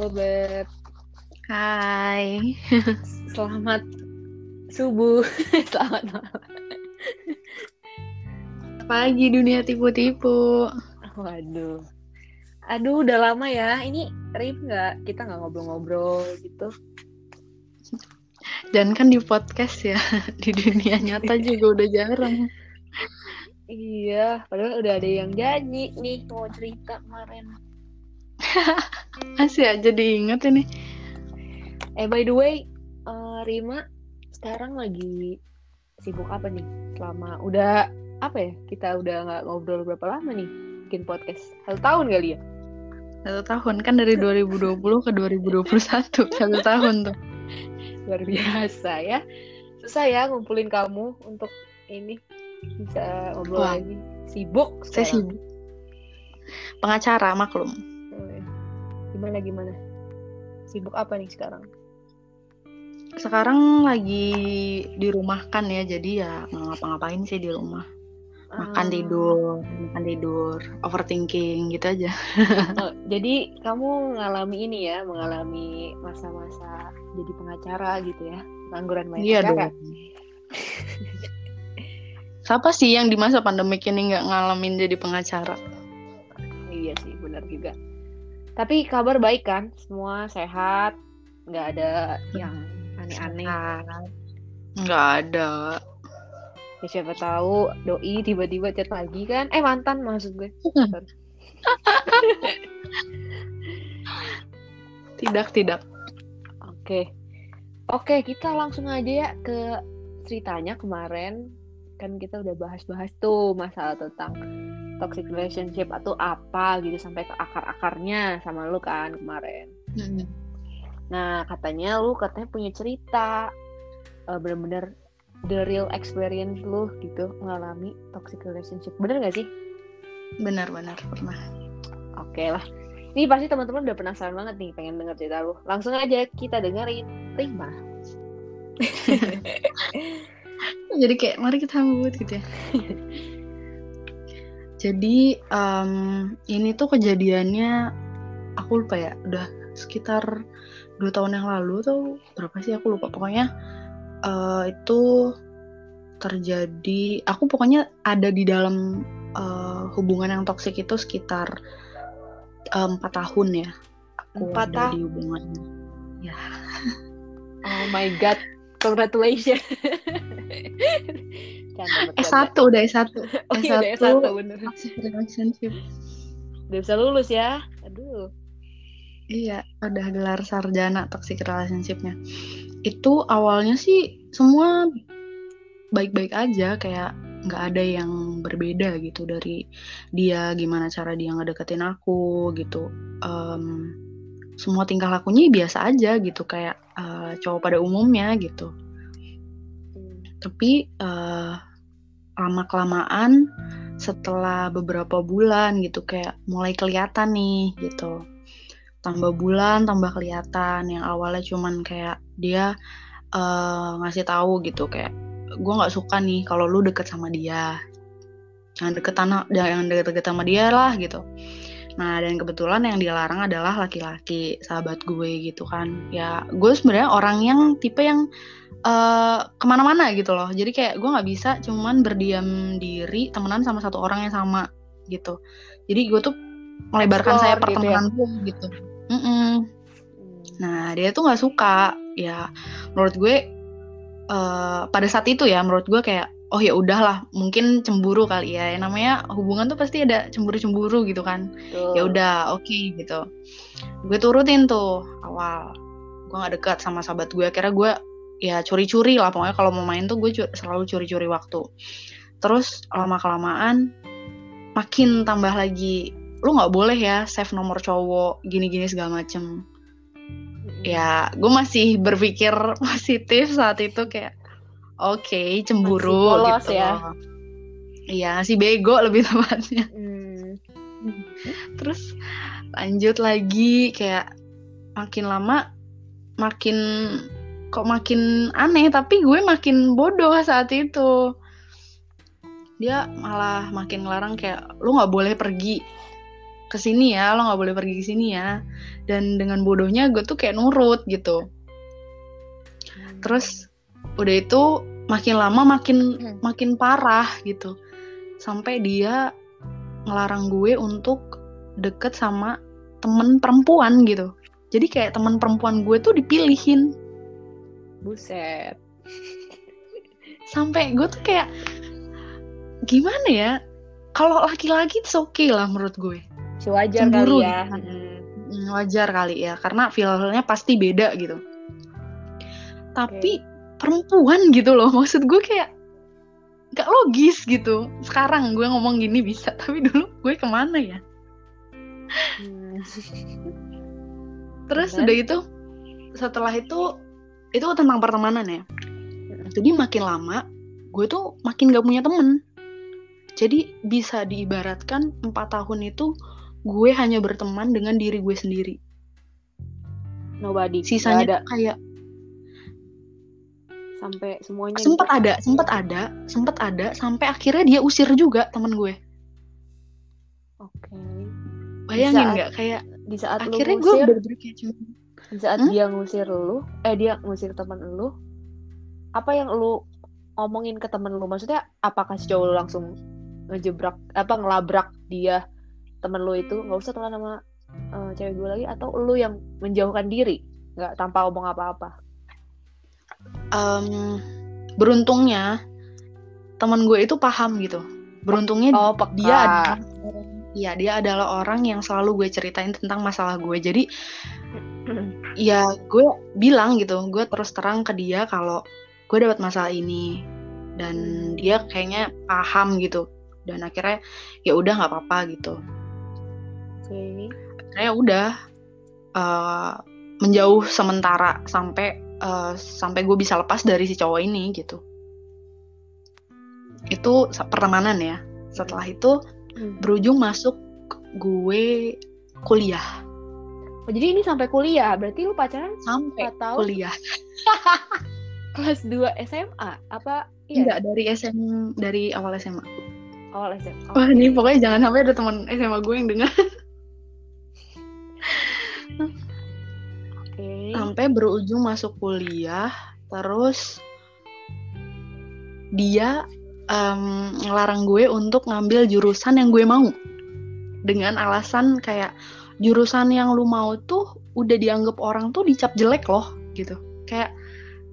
Halo Beb, Hai. selamat subuh, selamat malam. Pagi dunia tipu-tipu. Waduh, aduh udah lama ya. Ini Rif nggak? Kita nggak ngobrol-ngobrol gitu. Dan kan di podcast ya, di dunia nyata juga udah jarang. Iya, padahal udah ada yang janji nih mau cerita kemarin. Masih aja diinget ini. Eh by the way, eh, Rima sekarang lagi sibuk apa nih? Selama udah apa ya? Kita udah nggak ngobrol berapa lama nih bikin podcast? Satu tahun kali ya? Satu tahun kan dari 2020 ke 2021. Satu tahun tuh. luar biasa ya susah ya ngumpulin kamu untuk ini bisa ngobrol Wah. lagi sibuk Saya sekarang. sibuk. Pengacara maklum. Gimana gimana sibuk apa nih sekarang Sekarang lagi dirumahkan ya, jadi ya ngapa-ngapain sih di rumah. Makan Ah, tidur, makan tidur, overthinking gitu aja. oh, jadi kamu mengalami ini ya mengalami masa-masa jadi pengacara gitu ya pengangguran banyak Iya dong. Siapa sih yang di masa pandemik ini nggak ngalamin jadi pengacara? iya sih benar juga tapi kabar baik kan semua sehat nggak ada yang aneh-aneh Nggak ada. Ya siapa tahu doi tiba-tiba chat lagi kan. Eh mantan maksud gue. Sorry. Tidak, tidak. Oke. Oke, kita langsung aja ya ke ceritanya kemarin. Kan kita udah bahas-bahas tuh masalah tentang toxic relationship atau apa gitu sampai ke akar-akarnya sama lu kan kemarin. Hmm. Nah, katanya lu katanya punya cerita eh, bener-bener the real experience lu gitu mengalami toxic relationship. Bener gak sih? Benar-benar pernah. Oke lah. Ini pasti teman-teman udah penasaran banget nih pengen denger cerita lu. Langsung aja kita dengerin. Terima. Jadi kayak mari kita sambut gitu ya. Jadi em, ini tuh kejadiannya aku lupa ya, udah sekitar dua tahun yang lalu tuh berapa sih aku lupa. Pokoknya eh, itu terjadi. Aku pokoknya ada di dalam eh, hubungan yang toksik itu sekitar eh, empat tahun ya. Aku Empat ada di hubungan. Ya. Oh my god. Congratulations. Canda S1 bercanda. udah S1. Oh iya udah S1. S1 bener. Relationship. Udah bisa lulus ya. Aduh. Iya, ada gelar sarjana toxic relationship-nya. Itu awalnya sih semua baik-baik aja, kayak nggak ada yang berbeda gitu dari dia gimana cara dia ngedeketin aku gitu. Em, semua tingkah lakunya biasa aja gitu, kayak eh, cowok pada umumnya gitu. Hmm. Tapi eh, lama kelamaan setelah beberapa bulan gitu kayak mulai kelihatan nih gitu. Tambah bulan tambah kelihatan. Yang awalnya cuman kayak dia eh, ngasih tahu gitu kayak gue nggak suka nih kalau lu deket sama dia. Jangan deket tanah jangan deket-deket sama dia lah gitu. Nah dan kebetulan yang dilarang adalah laki-laki sahabat gue gitu kan. Ya gue sebenarnya orang yang tipe yang eh, ke mana-mana gitu loh jadi kayak gue nggak bisa cuman berdiam diri temenan sama satu orang yang sama gitu jadi gue tuh melebarkan Explore saya gitu ya. pertemanan gitu Mm-mm. Hmm. Nah, dia tuh nggak suka. Ya, menurut gue eh, pada saat itu ya, menurut gue kayak oh ya udahlah, mungkin cemburu kali ya. Yang namanya hubungan tuh pasti ada cemburu-cemburu gitu kan. Ya udah, oke gitu. Gue turutin tuh awal. Gue nggak dekat sama sahabat gue. Akhirnya gue ya curi-curi lah. Pokoknya kalau mau main tuh gue cu- selalu curi-curi waktu. Terus lama kelamaan makin tambah lagi. Lu nggak boleh ya save nomor cowok gini-gini segala macem Hmm. ya gue masih berpikir positif saat itu kayak oke cemburu Masih polos gitu ya. iya masih bego lebih tepatnya Hmm. terus lanjut lagi kayak makin lama makin kok makin aneh tapi gue makin bodoh saat itu. Dia malah makin ngelarang kayak lu nggak boleh pergi ke sini ya lo nggak boleh pergi ke sini ya. Dan dengan bodohnya gue tuh kayak nurut gitu. Terus udah itu makin lama makin Hmm. makin parah gitu. Sampai dia ngelarang gue untuk deket sama temen perempuan gitu. Jadi kayak temen perempuan gue tuh dipilihin buset. Sampai gue tuh kayak gimana ya? Kalau laki-laki itu oke lah menurut gue. Sewajar Cemburu kali ya. gitu. Hmm, wajar kali ya. Karena feelnya pasti beda gitu. Tapi perempuan gitu loh. Maksud gue kayak gak logis gitu. Sekarang gue ngomong gini bisa tapi dulu gue ke mana ya? Hmm. terus udah itu setelah itu itu tentang pertemanan ya. Jadi makin lama gue tuh makin gak punya temen. Jadi bisa diibaratkan empat tahun itu gue hanya berteman dengan diri gue sendiri. Nobody. Sisanya ada. kayak sampai semuanya sempet gitu. ada sempet ada sempet ada sampai akhirnya dia usir juga temen gue. Oke. Bayangin saat- nggak? Kayak di saat akhirnya lu gue bener-bener kayak di saat Hmm? dia ngusir lu eh dia ngusir teman lu apa yang lu ngomongin ke temen lu? Maksudnya apakah si cowok lu langsung ngejebrak apa ngelabrak dia temen lu itu? Nggak usah telan sama eh, cewek gue lagi atau lu yang menjauhkan diri? Nggak tanpa ngomong apa-apa? Em, beruntungnya teman gue itu paham gitu. Beruntungnya oh peka. dia adalah Iya, dia adalah orang yang selalu gue ceritain tentang masalah gue. Jadi ya gue bilang gitu, gue terus terang ke dia kalau gue dapat masalah ini dan dia kayaknya paham gitu. Dan akhirnya ya udah nggak apa-apa gitu. oke Akhirnya udah eh, menjauh sementara sampai eh, sampai gue bisa lepas dari si cowok ini gitu. Itu pertemanan ya. Setelah itu Hmm. berujung masuk gue kuliah Oh, jadi ini sampai kuliah. Berarti lu pacaran sampai 4 tahun? kuliah. Kelas 2 SMA apa iya? Enggak dari SM dari awal SMA awal SMA wah ini pokoknya jangan sampai ada teman SMA gue yang dengar oke. Sampai berujung masuk kuliah terus dia em, ngelarang gue untuk ngambil jurusan yang gue mau. Dengan alasan kayak jurusan yang lu mau tuh udah dianggap orang tuh dicap jelek loh gitu. Kayak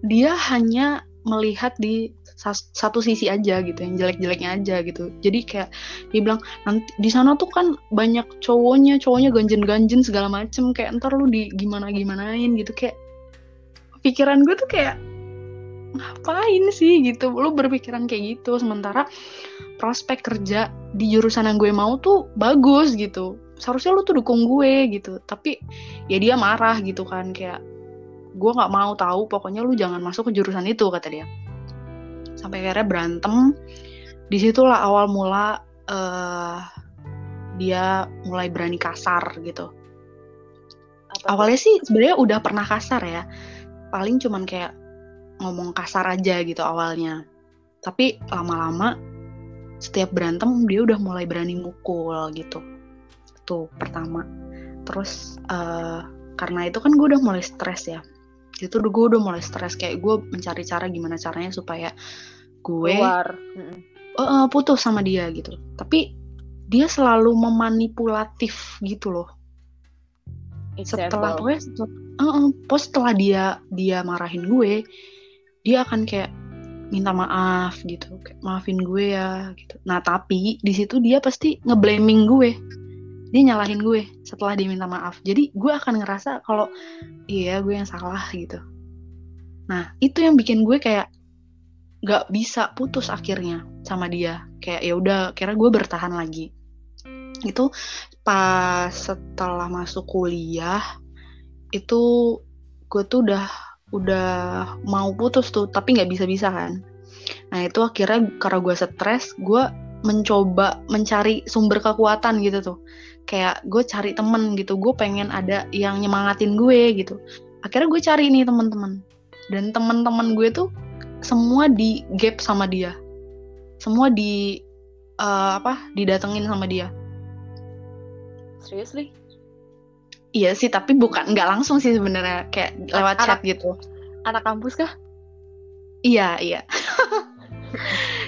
dia hanya melihat di satu sisi aja gitu yang jelek-jeleknya aja gitu. Jadi kayak dia bilang nanti di sana tuh kan banyak cowoknya cowoknya ganjen-ganjen segala macem kayak ntar lu di gimana gimanain gitu. Kayak pikiran gue tuh kayak ngapain sih? gitu. Lu berpikiran kayak gitu sementara prospek kerja di jurusan yang gue mau tuh bagus gitu seharusnya lu tuh dukung gue gitu. Tapi ya dia marah gitu kan kayak gue nggak mau tahu pokoknya lu jangan masuk ke jurusan itu kata dia. Sampai akhirnya berantem. Di situlah awal mula eh dia mulai berani kasar gitu. Apa awalnya sih sebenarnya udah pernah kasar ya. Paling cuman kayak ngomong kasar aja gitu awalnya. Tapi lama-lama setiap berantem dia udah mulai berani mukul gitu tuh pertama. Terus eh, karena itu kan gue udah mulai stres ya. Itu gue udah mulai stres. Kayak gue mencari cara gimana caranya supaya gue eh, eh, putus sama dia gitu. Tapi dia selalu memanipulatif gitu loh. Setelah Example. pokoknya setelah, eh, eh, pokoknya setelah dia dia marahin gue dia akan kayak minta maaf gitu. Kayak maafin gue ya gitu. Nah tapi di situ dia pasti ngeblaming gue dia nyalahin gue setelah dia minta maaf. Jadi gue akan ngerasa kalau iya gue yang salah gitu. Nah itu yang bikin gue kayak nggak bisa putus akhirnya sama dia. Kayak ya udah kira gue bertahan lagi. Itu pas setelah masuk kuliah itu gue tuh udah udah mau putus tuh tapi nggak bisa bisa kan. Nah itu akhirnya karena gue stres gue mencoba mencari sumber kekuatan gitu tuh kayak gue cari temen gitu gue pengen ada yang nyemangatin gue gitu akhirnya gue cari nih teman-teman dan teman-teman gue tuh semua di gap sama dia semua di eh, apa didatengin sama dia Seriously? Iya sih, tapi bukan nggak langsung sih sebenarnya kayak lewat Anak- chat gitu. Anak kampus kah? Iya, iya.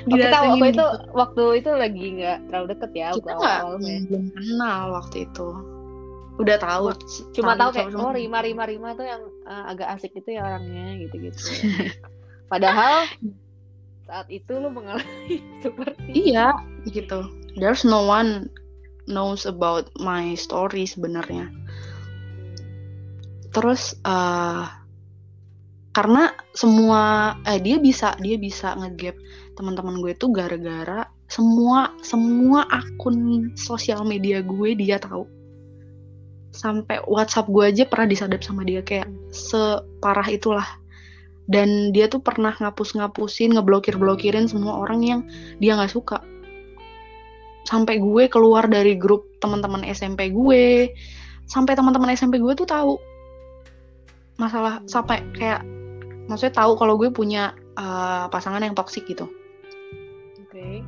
Kita waktu itu gitu. waktu itu lagi nggak terlalu deket ya kita nggak awal-awalnya. belum kenal waktu itu. Udah tahu. Cuma tahu kayak sama- oh Rima Rima Rima tuh yang eh, agak asik itu ya orangnya gitu-gitu. Padahal saat itu lu mengalami seperti Iya, gitu. There's no one knows about my story sebenarnya. Terus eh karena semua eh dia bisa dia bisa ngegap teman-teman gue tuh gara-gara semua semua akun sosial media gue dia tahu. Sampai WhatsApp gue aja pernah disadap sama dia kayak separah itulah. Dan dia tuh pernah ngapus-ngapusin, ngeblokir-blokirin semua orang yang dia nggak suka sampai gue keluar dari grup teman-teman SMP gue sampai teman-teman SMP gue tuh tahu masalah sampai kayak maksudnya tahu kalau gue punya uh, pasangan yang toksik gitu Oke.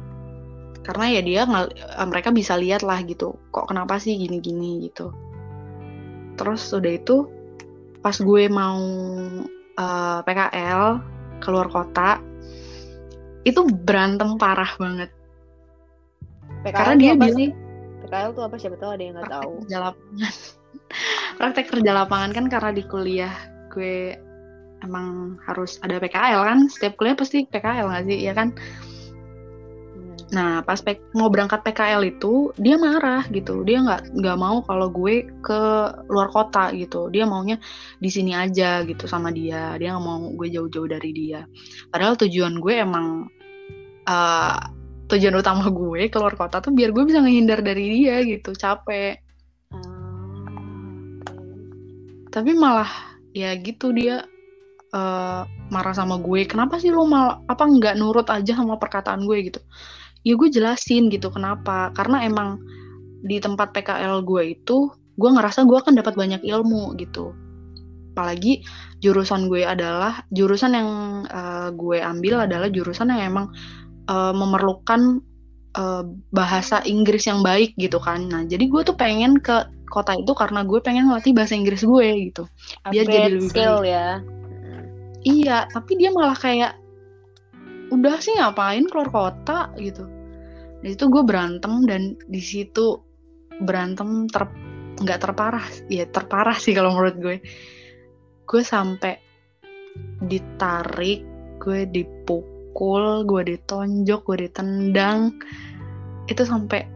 karena ya dia uh, mereka bisa lihat lah gitu kok kenapa sih gini-gini gitu terus udah itu pas gue mau uh, PKL keluar kota itu berantem parah banget PKL Karena dia apa bilang-? PKL tuh apa siapa tahu ada yang nggak tahu. kerja lapangan praktek kerja lapangan kan karena di kuliah gue emang harus ada PKL kan? Setiap kuliah pasti PKL nggak sih? Ya kan? Hmm. nah pas mau berangkat PKL itu dia marah gitu. Dia nggak nggak mau kalau gue ke luar kota gitu. Dia maunya di sini aja gitu sama dia. Dia nggak mau gue jauh-jauh dari dia. Padahal tujuan gue emang eh, tujuan utama gue keluar kota tuh biar gue bisa ngehindar dari dia gitu. Capek. Ah, tapi malah ya gitu dia eh, marah sama gue kenapa sih lo malah apa nggak nurut aja sama perkataan gue gitu? Ya gue jelasin gitu kenapa. Karena emang di tempat PKL gue itu gue ngerasa gue akan dapat banyak ilmu gitu. Apalagi jurusan gue adalah jurusan yang eh, gue ambil adalah jurusan yang emang eh, memerlukan eh, bahasa Inggris yang baik gitu kan. Nah jadi gue tuh pengen ke kota itu karena gue pengen ngelatih bahasa Inggris gue gitu. Biar jadi lebih skill ya. Iya, tapi dia malah kayak udah sih ngapain keluar kota gitu. Di situ gue berantem dan di situ berantem ter nggak terparah, ya terparah sih kalau menurut gue. Gue sampai ditarik, gue dipukul, gue ditonjok, gue ditendang. Itu sampai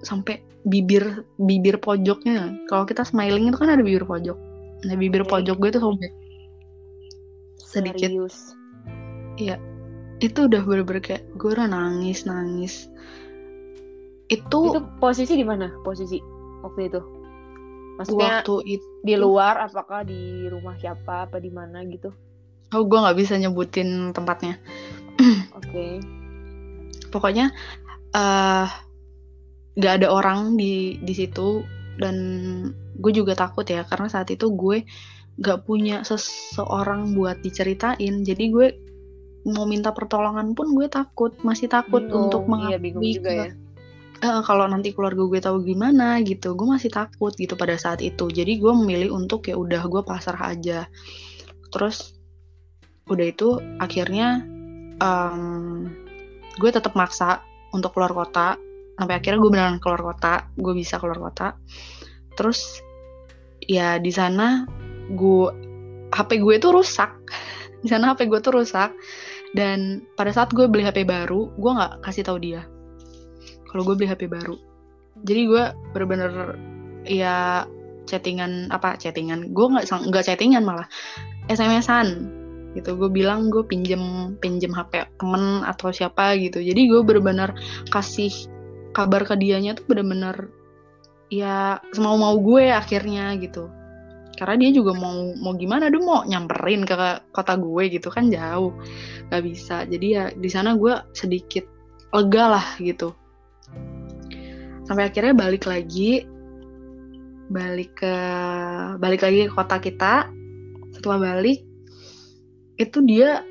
sampai bibir bibir pojoknya. Kalau kita smiling itu kan ada bibir pojok. Nah, bibir pojok gue tuh sobek. Sedikit. Serius. itu udah bener-bener kayak gue udah nangis nangis itu, Itu posisi di mana? Posisi waktu itu? Maksudnya waktu itu di luar apakah di rumah siapa apa di mana gitu? oh gue nggak bisa nyebutin tempatnya Oke. pokoknya eh nggak ada orang di di situ dan gue juga takut ya karena saat itu gue nggak punya seseorang buat diceritain. Jadi gue mau minta pertolongan pun gue takut masih takut Bingung. untuk Iya, bingung mengakui juga ke- ya. Eh, kalau nanti keluarga gue tahu gimana gitu gue masih takut gitu pada saat itu. Jadi gue memilih untuk ya udah gue pasrah aja. Terus udah itu akhirnya em, gue tetap maksa untuk keluar kota. Sampai akhirnya gue beneran keluar kota gue bisa keluar kota. Terus ya di sana gue HP gue tuh rusak. Di sana HP gue tuh rusak. Dan pada saat gue beli HP baru gue nggak kasih tahu dia. Kalau gue beli HP baru. Jadi gue bener-bener ya chattingan apa chattingan? Gue nggak nggak chattingan malah. SMS-an gitu. Gue bilang gue pinjem pinjem HP temen atau siapa gitu. Jadi gue bener-bener kasih kabar ke dianya tuh bener-bener ya semau mau gue akhirnya gitu karena dia juga mau mau gimana dia mau nyamperin ke kota gue gitu kan jauh. Nggak bisa. Jadi ya di sana gue sedikit lega lah gitu. Sampai akhirnya balik lagi balik ke balik lagi ke kota kita. Setelah balik itu dia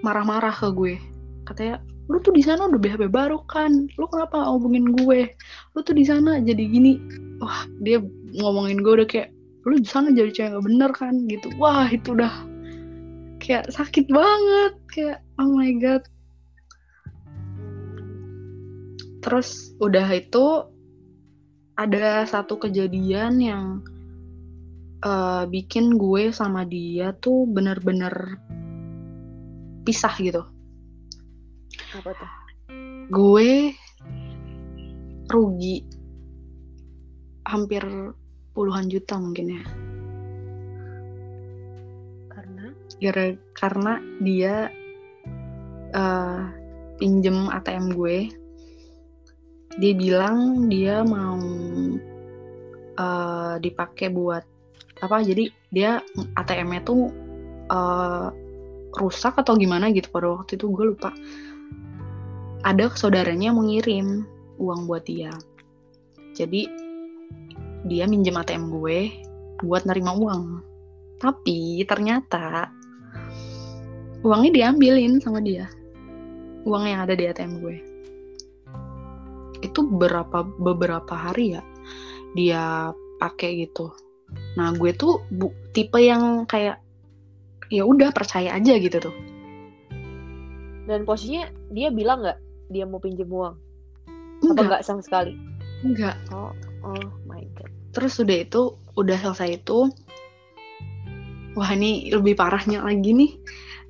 marah-marah ke gue. Katanya lu tuh di sana udah BHP baru kan? Lu kenapa ngomongin gue? Lu tuh di sana jadi gini. Wah dia ngomongin gue udah kayak lu di sana jadi cewek gak bener kan gitu. Wah itu udah kayak sakit banget kayak oh my god. Terus udah itu ada satu kejadian yang uh, bikin gue sama dia tuh bener-bener pisah gitu. Apa tuh? Gue rugi hampir puluhan juta mungkin ya. Karena? Gara karena dia uh, pinjem ATM gue. Dia bilang dia mau uh, dipakai buat apa? Jadi dia ATM-nya tuh uh, rusak atau gimana gitu pada waktu itu gue lupa. Ada saudaranya mau ngirim uang buat dia. Jadi dia minjem ATM gue buat nerima uang. Tapi ternyata uangnya diambilin sama dia. Uang yang ada di ATM gue. Itu berapa beberapa hari ya dia pakai gitu. Nah, gue tuh bu, tipe yang kayak ya udah percaya aja gitu tuh. Dan posisinya dia bilang nggak dia mau pinjem uang? Enggak. Apa enggak sama sekali? Enggak. Oh, oh my god. Terus udah itu, udah selesai itu, wah ini lebih parahnya lagi nih.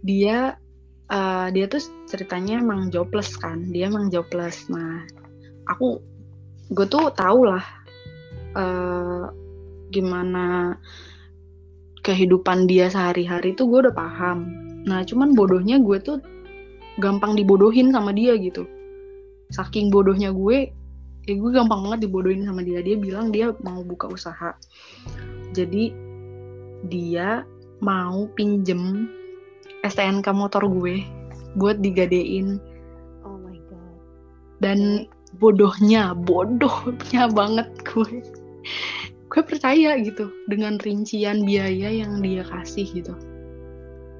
Dia uh, dia tuh ceritanya emang jobless kan, dia emang jobless. Nah, aku gue tuh tau lah uh, gimana kehidupan dia sehari-hari tuh gue udah paham. Nah, cuman bodohnya gue tuh gampang dibodohin sama dia gitu saking bodohnya gue ya gue gampang banget dibodohin sama dia. Dia bilang dia mau buka usaha. Jadi dia mau pinjem STNK motor gue buat digadein. Oh my god. Dan bodohnya bodohnya banget gue. Gue percaya gitu dengan rincian biaya yang dia kasih gitu.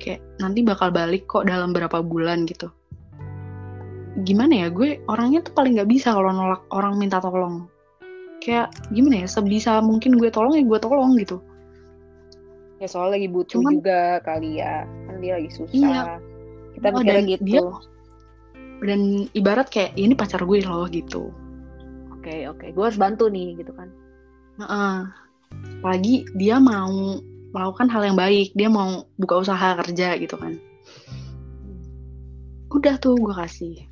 Kayak nanti bakal balik kok dalam berapa bulan gitu gimana ya gue orangnya tuh paling nggak bisa kalau nolak orang minta tolong. Kayak gimana ya sebisa mungkin gue tolong ya gue tolong gitu. Ya soal lagi butuh Cuman, juga kali ya kan dia lagi susah. Iya. kita oh, mikirnya gitu. dia, dan ibarat kayak ini pacar gue loh gitu. Oke okay, oke. Okay. gue harus bantu nih gitu kan. Uh -uh. apalagi dia mau melakukan hal yang baik. Dia mau buka usaha kerja gitu kan. Udah tuh gue kasih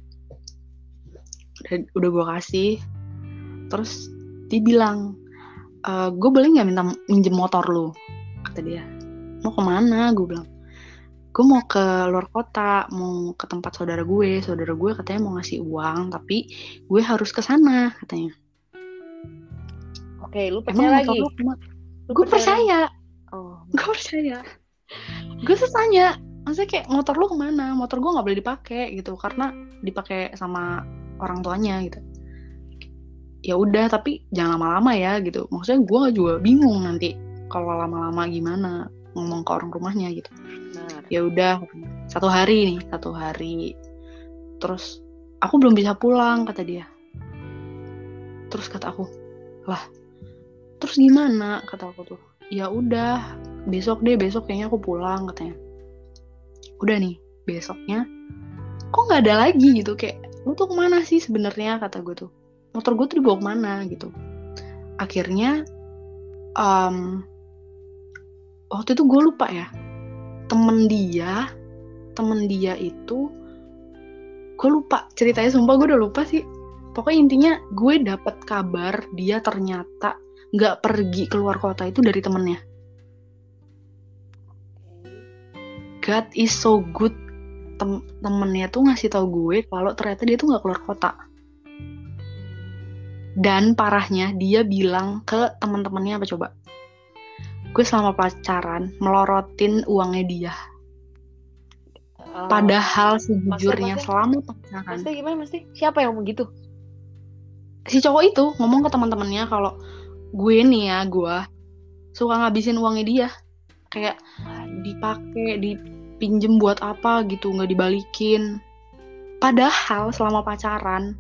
udah udah gue kasih. Terus dia bilang e, gue boleh nggak minta minjem motor lu? Kata dia. Mau ke mana? Gue bilang. Gue mau ke luar kota mau ke tempat saudara gue. Saudara gue katanya mau ngasih uang tapi gue harus ke sana katanya. Oke lu percaya lagi? gue percaya oh. gue percaya. Gue tanya maksudnya kayak motor lu ke mana? Motor gue nggak boleh dipakai gitu. Karena dipakai sama orang tuanya gitu. Ya udah tapi jangan lama-lama ya gitu. Maksudnya gue juga bingung nanti kalau lama-lama gimana ngomong ke orang rumahnya gitu. Ya udah satu hari nih satu hari. Terus aku belum bisa pulang kata dia. Terus kata aku lah terus gimana? kata aku tuh. Ya udah besok deh besok kayaknya aku pulang katanya. Udah nih besoknya kok nggak ada lagi gitu. Kayak lu tuh ke mana sih sebenarnya? kata gue tuh. Motor gue tuh dibawa ke mana? gitu. Akhirnya um, waktu itu gue lupa ya. Temen dia temen dia itu gue lupa ceritanya sumpah gue udah lupa sih. Pokoknya intinya gue dapet kabar dia ternyata nggak pergi keluar kota itu dari temennya. God is so good. Tem temennya tuh ngasih tau gue kalau ternyata dia tuh nggak keluar kota. Dan parahnya dia bilang ke teman-temannya apa coba? Gue selama pacaran melorotin uangnya dia. Oh. Padahal sejujurnya selama pacaran. Maksudnya gimana mesti? Siapa yang ngomong gitu? Si cowok itu ngomong ke teman-temannya kalau gue nih ya gue suka ngabisin uangnya dia kayak dipakai dipinjem buat apa gitu nggak dibalikin padahal selama pacaran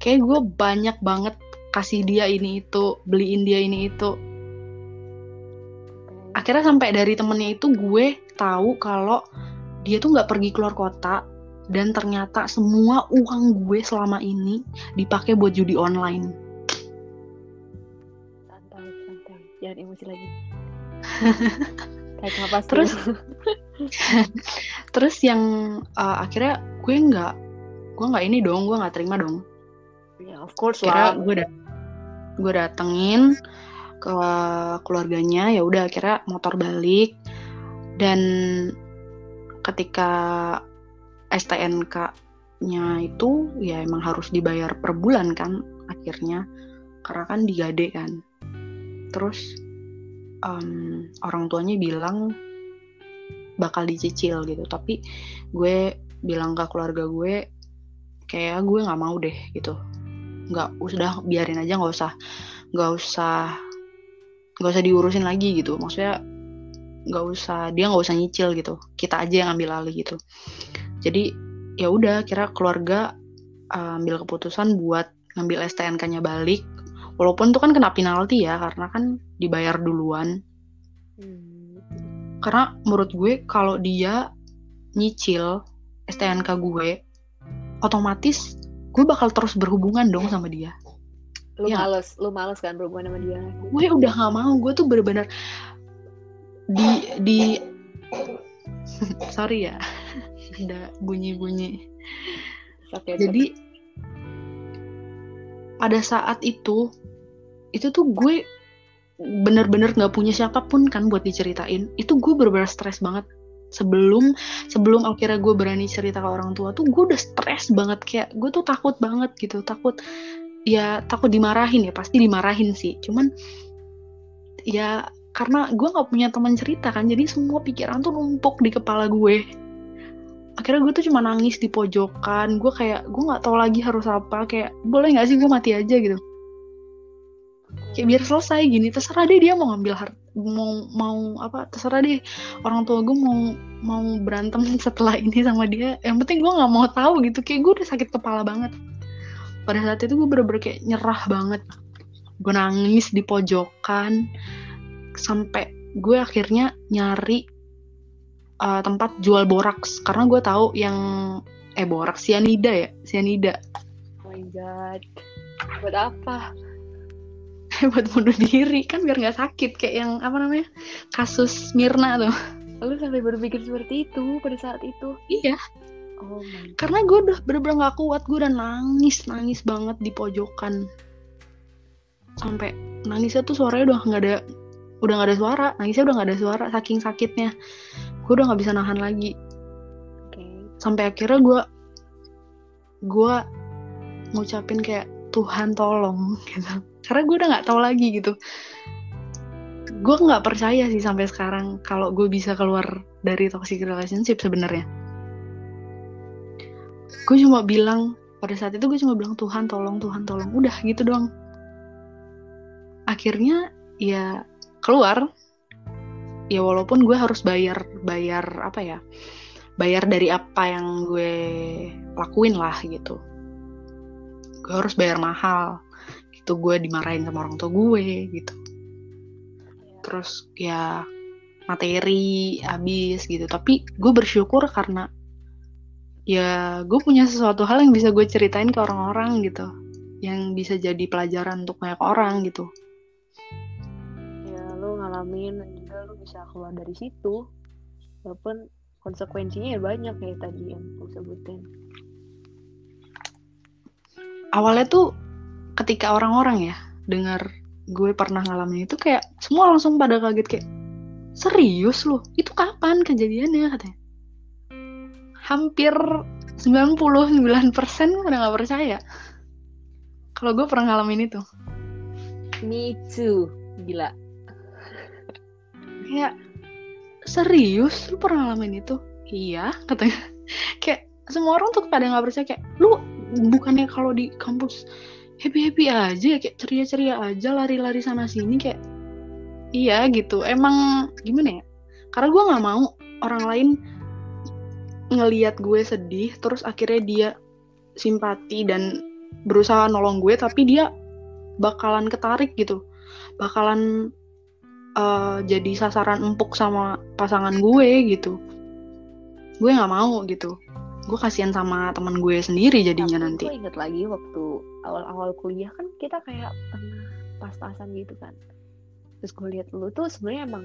kayak gue banyak banget kasih dia ini itu beliin dia ini itu akhirnya sampai dari temennya itu gue tahu kalau dia tuh nggak pergi keluar kota dan ternyata semua uang gue selama ini dipakai buat judi online. Santai, santai. Jangan emosi lagi. Apa Terus, terus yang uh, akhirnya gue nggak, gue nggak ini dong, gue nggak terima dong. Ya, of course lah. gue dat gue datengin ke keluarganya, ya udah akhirnya motor balik dan ketika STNK-nya itu ya emang harus dibayar per bulan kan akhirnya karena kan digade kan terus em, orang tuanya bilang bakal dicicil gitu. Tapi gue bilang ke keluarga gue kayak gue nggak mau deh gitu. Nggak udah biarin aja nggak usah nggak usah nggak usah diurusin lagi gitu. Maksudnya nggak usah dia nggak usah nyicil gitu. Kita aja yang ambil alih gitu. Jadi ya udah kira keluarga uh, ambil keputusan buat ngambil STNK-nya balik walaupun itu kan kena penalti ya karena kan dibayar duluan Hmm. karena menurut gue kalau dia nyicil STNK gue otomatis gue bakal terus berhubungan dong sama dia Lu Ya. males, lu males kan berhubungan sama dia. gue udah nggak mau gue tuh bener-bener di di sorry ya ada bunyi-bunyi Oke, jadi pada saat itu itu tuh gue bener-bener nggak punya siapa pun kan buat diceritain. Itu gue bener-bener stres banget. Sebelum sebelum akhirnya gue berani cerita ke orang tua tuh gue udah stres banget. Kayak gue tuh takut banget gitu. Takut ya takut dimarahin ya. Pasti dimarahin sih. Cuman ya karena gue nggak punya teman cerita kan. Jadi semua pikiran tuh numpuk di kepala gue. Akhirnya gue tuh cuma nangis di pojokan. Gue kayak gue nggak tahu lagi harus apa. Kayak boleh nggak sih gue mati aja gitu kayak biar selesai gini terserah deh dia mau ngambil har mau mau apa terserah deh. Orang tua gue mau mau berantem setelah ini sama dia yang penting gue nggak mau tahu gitu. Kayak gue udah sakit kepala banget. Pada saat itu gue bener-bener kayak nyerah banget. Gue nangis di pojokan sampai gue akhirnya nyari uh, tempat jual boraks. Karena gue tahu yang eh boraks sianida ya sianida Oh my god. Buat apa? buat bunuh diri kan biar nggak sakit kayak yang apa namanya kasus Mirna tuh. Lu sampai berpikir seperti itu pada saat itu. iya. Oh my karena gue udah bener-bener nggak kuat gue udah nangis nangis banget di pojokan. Sampai nangisnya tuh suaranya udah nggak ada udah nggak ada suara nangisnya udah nggak ada suara saking sakitnya. Gue udah nggak bisa nahan lagi. Oke. sampai akhirnya gue gue ngucapin kayak Tuhan tolong gitu. Karena gue udah nggak tahu lagi gitu. Gue nggak percaya sih sampai sekarang kalau gue bisa keluar dari toxic relationship sebenarnya. Gue cuma bilang pada saat itu gue cuma bilang Tuhan tolong Tuhan tolong. Udah gitu doang. Akhirnya ya keluar. Ya walaupun gue harus bayar bayar apa ya bayar dari apa yang gue lakuin lah gitu gue harus bayar mahal. Gitu gue dimarahin sama orang tua gue gitu. Terus ya materi habis gitu. Tapi gue bersyukur karena ya gue punya sesuatu hal yang bisa gue ceritain ke orang-orang gitu. Yang bisa jadi pelajaran untuk banyak orang gitu. Ya lu ngalamin dan juga lu bisa keluar dari situ. Walaupun konsekuensinya ya banyak ya tadi yang lu sebutin. Awalnya tuh ketika orang-orang ya dengar gue pernah ngalamin itu kayak semua langsung pada kaget kayak serius lu? Itu kapan kejadiannya? katanya. Hampir 99% udah nggak percaya. Kalau gue pernah ngalamin itu. Me too. Gila. kayak serius? Lu pernah ngalamin itu? Iya katanya. Kayak semua orang tuh pada nggak percaya kayak lu bukannya kalau di kampus happy happy aja ya, kayak ceria ceria aja lari lari sana sini kayak iya gitu. Emang gimana ya? Karena gue nggak mau orang lain ngeliat gue sedih terus akhirnya dia simpati dan berusaha nolong gue tapi dia bakalan ketarik gitu. Bakalan uh, jadi sasaran empuk sama pasangan gue gitu. Gue nggak mau gitu gue kasihan sama teman gue sendiri jadinya Tapi nanti. gue inget lagi waktu awal-awal kuliah kan kita kayak pernah pas-pasan gitu kan. Terus gue lihat lu tuh sebenarnya emang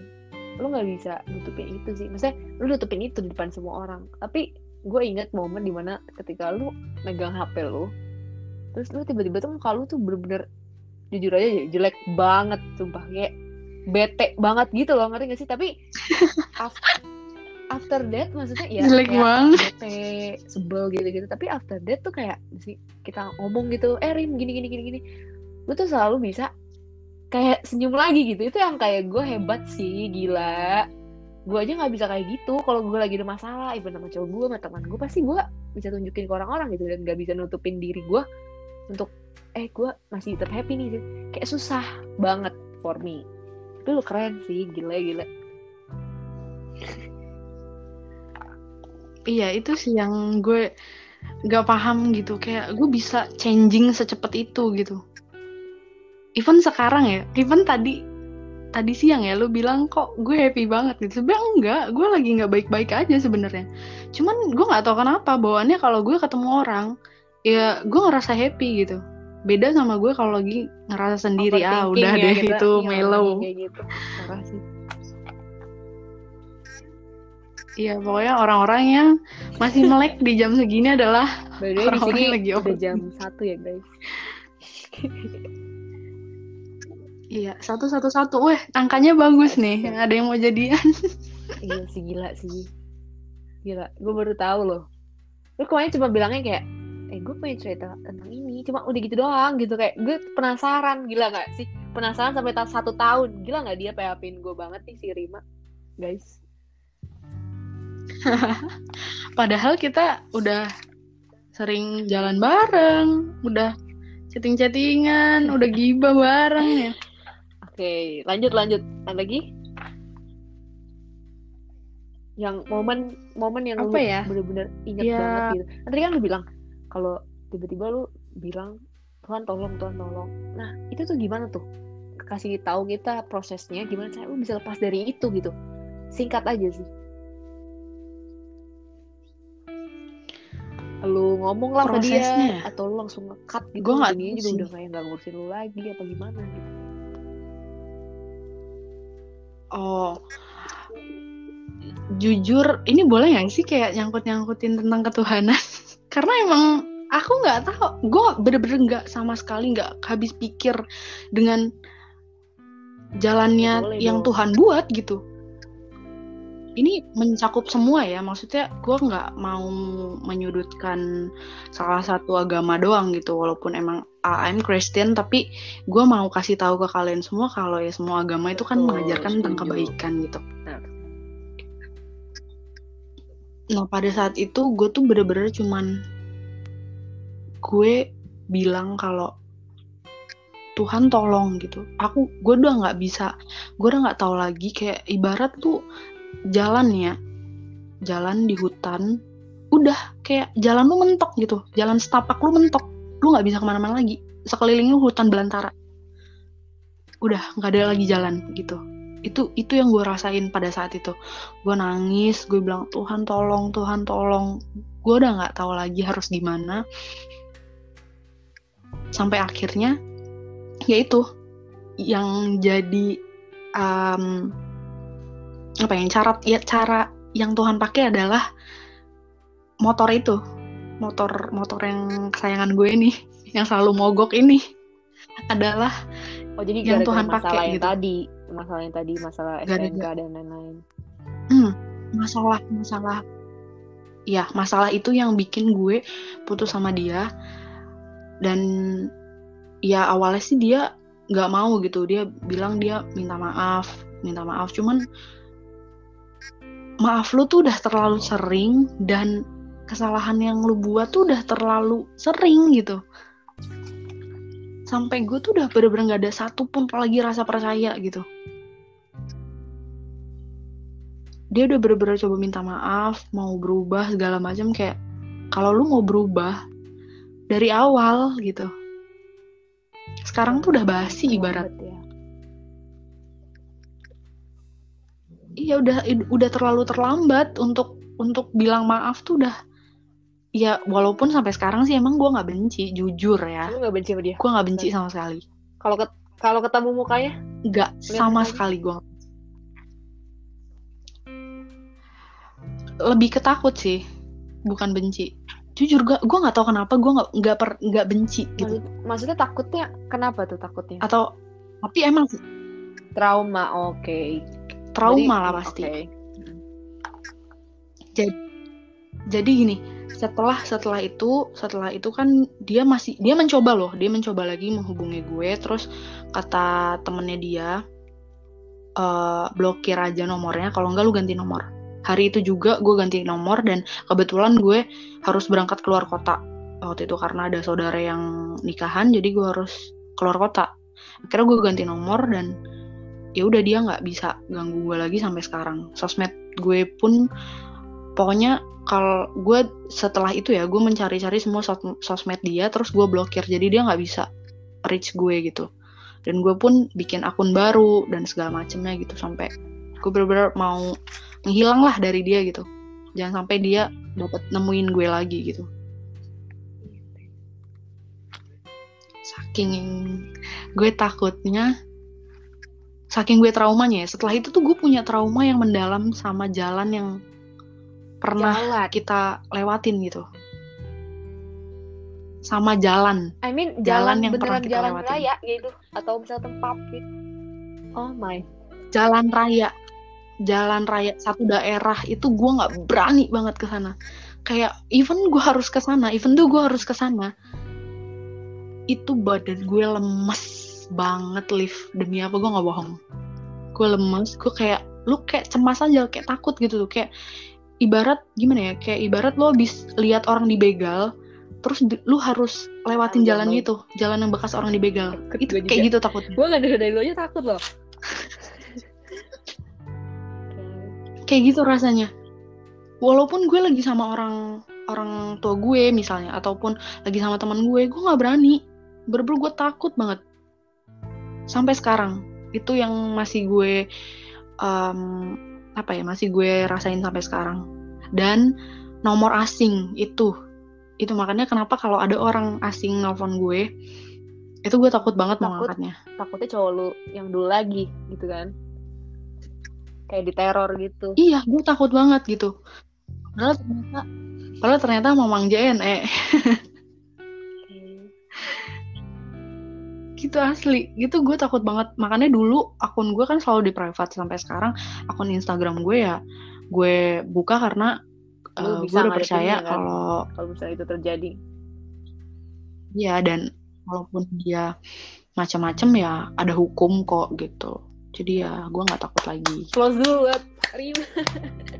lu nggak bisa nutupin itu sih. Maksudnya lu nutupin itu di depan semua orang. Tapi gue inget momen di mana ketika lu megang HP lu terus lu tiba-tiba tuh muka lu tuh bener-bener jujur aja jelek banget sumpah. Kayak bete banget gitu loh ngerti gak sih? Tapi after, after that maksudnya ya jelek kayak banget. sebel gitu-gitu. Tapi after that tuh kayak sih kita ngomong gitu eh gini gini gini gini. Lu tuh selalu bisa kayak senyum lagi gitu. Itu yang kayak gue hebat sih gila. Gue aja nggak bisa kayak gitu. Kalau gue lagi ada masalah even sama cowok gue sama teman gue pasti gue bisa tunjukin ke orang-orang gitu dan nggak bisa nutupin diri gue untuk eh gue masih tetap happy nih. Kayak susah banget for me. Tapi lu keren sih gila gila iya itu sih yang gue gak paham gitu. Kayak gue bisa changing secepat itu gitu. Even sekarang ya even tadi tadi siang ya lu bilang kok gue happy banget? Gitu. Sebenarnya enggak gue lagi nggak baik-baik aja sebenarnya. Cuman gue nggak tahu kenapa bawaannya kalau gue ketemu orang ya gue ngerasa happy gitu. Beda sama gue kalau lagi ngerasa sendiri ah udah ya deh kita. itu Iya, mellow. kayak gitu. Parah sih iya pokoknya orang-orang yang masih melek di jam segini adalah di Orang-orang sini yang lagi udah overthinking. jam satu ya guys. Iya satu satu satu weh angkanya bagus nih. Ada yang mau jadian. Iya sih gila sih. Gila gue baru tahu loh. Lu kemarin cuma bilangnya kayak eh gue pengen cerita tentang ini. Cuma udah gitu doang gitu. Kayak gue penasaran. Gila nggak sih? Penasaran sampai satu tahun. Gila nggak dia PHP-in gue banget nih si Rima guys Padahal kita udah sering jalan bareng, udah chatting-chattingan, udah gibah bareng ya. oke lanjut lanjut. Ada lagi? Yang momen momen yang Apa ya? bener-bener inget Ya. banget gitu. Tadi kan lu bilang kalau tiba-tiba lu bilang Tuhan tolong Tuhan tolong. Nah itu tuh gimana tuh? Kasih tahu kita prosesnya gimana cara lu bisa lepas dari itu gitu? Singkat aja sih lu ngomong lah ke dia atau lu langsung nge-cut gitu Gua nggak tahu juga udah kayak nggak ngurusin lu lagi apa gimana gitu Oh, jujur, ini boleh nggak sih kayak nyangkut-nyangkutin tentang ketuhanan? Karena emang aku nggak tahu, gue bener-bener nggak sama sekali nggak habis pikir dengan jalannya Boleh yang dong. Tuhan buat gitu. Ini mencakup semua ya, maksudnya gue nggak mau menyudutkan salah satu agama doang gitu, walaupun emang uh, I'm Christian, tapi gue mau kasih tahu ke kalian semua kalau ya semua agama itu kan Betul, mengajarkan tentang kebaikan gitu. Nah pada saat itu gue tuh bener-bener cuman gue bilang kalau Tuhan tolong gitu. Aku gue udah nggak bisa, gue udah nggak tahu lagi kayak ibarat tuh jalan ya, jalan di hutan, udah kayak jalan lu mentok gitu, jalan setapak lu mentok, lu nggak bisa ke mana-mana lagi. Sekeliling lu hutan belantara, udah nggak ada lagi jalan gitu. Itu itu yang gue rasain pada saat itu. Gue nangis, gue bilang Tuhan tolong, Tuhan tolong. Gue udah nggak tahu lagi harus gimana. Sampai akhirnya yaitu yang jadi um, apa yang cara ya cara yang Tuhan pakai adalah motor itu. Motor motor yang kesayangan gue ini yang selalu mogok ini adalah oh jadi Yang gara-gara Tuhan masalah pakai yang gitu. tadi masalah yang tadi masalah SNK dan lain-lain. Hmm, masalah masalah ya masalah itu yang bikin gue putus sama dia. Dan ya awalnya sih dia nggak mau gitu. Dia bilang dia minta maaf minta maaf. Cuman maaf lu tuh udah terlalu sering dan kesalahan yang lu buat tuh udah terlalu sering gitu. Sampai gue tuh udah bener-bener gak ada satupun lagi rasa percaya gitu. Dia udah bener-bener coba minta maaf mau berubah segala macam kayak kalau lu mau berubah dari awal gitu. Sekarang tuh udah basi ibarat iya udah udah terlalu terlambat untuk untuk bilang maaf tuh udah ya walaupun sampai sekarang sih emang gue nggak benci jujur ya Lu gak benci sama dia? gue nggak benci sama sekali Kalau ket- kalau ketemu mukanya? nggak sama mukanya. sekali gue lebih ketakut sih bukan benci jujur gue gue nggak tahu kenapa gue nggak nggak per nggak benci gitu Maksud- maksudnya takutnya kenapa tuh takutnya? atau tapi emang Trauma, oke. Trauma Jadi- lah pasti. oke. jadi gini setelah setelah itu setelah itu kan dia masih dia mencoba loh dia mencoba lagi menghubungi gue terus kata temennya dia eh blokir aja nomornya kalau enggak lu ganti nomor. Hari itu juga gue ganti nomor dan kebetulan gue harus berangkat keluar kota waktu itu karena ada saudara yang nikahan jadi gue harus keluar kota. Akhirnya gue ganti nomor dan ya udah dia nggak bisa ganggu gue lagi sampai sekarang. Sosmed gue pun pokoknya kalau gue setelah itu ya gue mencari-cari semua sos- sosmed dia terus gue blokir. Jadi dia nggak bisa reach gue gitu. Dan gue pun bikin akun baru dan segala macemnya gitu sampai gue bener-bener mau menghilang lah dari dia gitu. Jangan sampai dia dapat nemuin gue lagi gitu. Saking gue takutnya saking gue traumanya ya setelah itu tuh gue punya trauma yang mendalam sama jalan yang pernah Jalan. kita lewatin gitu sama jalan I mean Jalan jalan, yang pernah kita jalan lewatin. raya gitu atau misal tempat gitu. Oh my. jalan raya jalan raya satu daerah itu gue nggak berani banget ke sana kayak even gue harus ke sana even tuh gue harus ke sana itu badan gue lemes banget live demi apa gue nggak bohong. Gue lemes gue kayak lu kayak cemas aja kayak takut gitu tuh. Kayak ibarat gimana ya kayak ibarat lo habis lihat orang dibegal terus di- lu harus lewatin jalan jangan. itu jalan yang bekas orang dibegal. Takut itu kayak juga. gitu takutnya. Gue gak dari lu aja takut loh. kayak gitu rasanya. Walaupun gue lagi sama orang orang tua gue misalnya ataupun lagi sama teman gue gue nggak berani. Bener-bener gue takut banget sampai sekarang itu yang masih gue em, apa ya masih gue rasain sampai sekarang dan nomor asing itu itu makanya kenapa kalau ada orang asing nelfon gue itu gue takut banget mau Takut. ngangkatnya Takutnya cowok lu yang dulu lagi gitu kan. Kayak diteror gitu. iya gue takut banget gitu padahal ternyata padahal ternyata mamang JNE gitu asli gitu gue takut banget makanya dulu akun gue kan selalu di private sampai sekarang akun Instagram gue ya gue buka karena Lu uh, gue udah percaya kan? kalau Kalau misalnya itu terjadi. ya dan walaupun dia macam-macam ya ada hukum kok gitu jadi ya gue nggak takut lagi Close dulu buat Rima.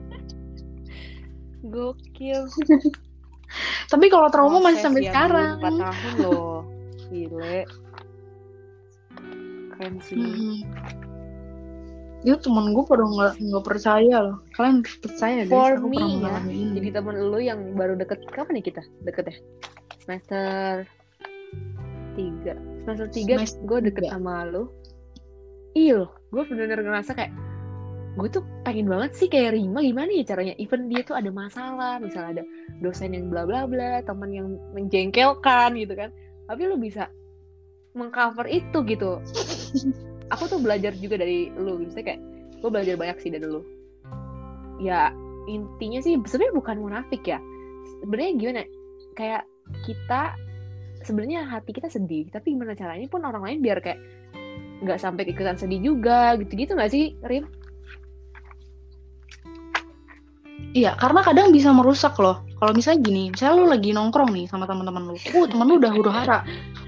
Gokil. tapi kalau trauma masih sampai sekarang 4 tahun loh. Gile. Keren sih. Hmm. Itu temen gue pada nggak nggak percaya loh. Kalian percaya guys. For aku me pernah ya, ini. Jadi temen lu yang baru deket kapan nih kita? Deket ya? Semester tiga. Semester tiga gue deket tiga. sama lu. Iya loh, gue bener-bener ngerasa kayak gue tuh pengen banget sih kayak Rima gimana ya caranya even dia tuh ada masalah misalnya ada dosen yang bla bla bla teman yang menjengkelkan gitu kan tapi lu bisa mengcover itu gitu aku tuh belajar juga dari lu misalnya kayak gue belajar banyak sih dari lu ya intinya sih sebenarnya bukan munafik ya sebenarnya gimana kayak kita sebenarnya hati kita sedih tapi gimana caranya pun orang lain biar kayak nggak sampai ikutan sedih juga gitu-gitu nggak sih Rim? Iya, karena kadang bisa merusak loh. Kalau misalnya gini, misalnya lu lagi nongkrong nih sama teman-teman lu. Oh, temen lu udah huru hara.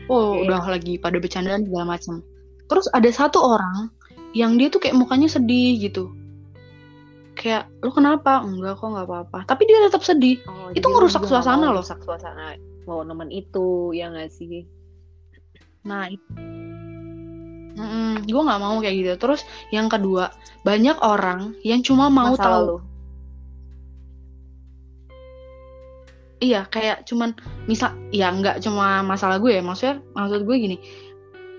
Oh, Oke. udah lagi pada bercandaan segala macam. Terus ada satu orang yang dia tuh kayak mukanya sedih gitu. Kayak, lu kenapa? Enggak kok, nggak apa-apa. Tapi dia tetap sedih. Oh, Itu ngerusak suasana loh. Ngerusak suasana mau nemen itu ya nggak sih? Nah, itu. gue nggak mau kayak gitu. Terus yang kedua, banyak orang yang cuma mau Masa tahu. lalu. Iya kayak cuman misal ya nggak cuma masalah gue ya maksudnya maksud gue gini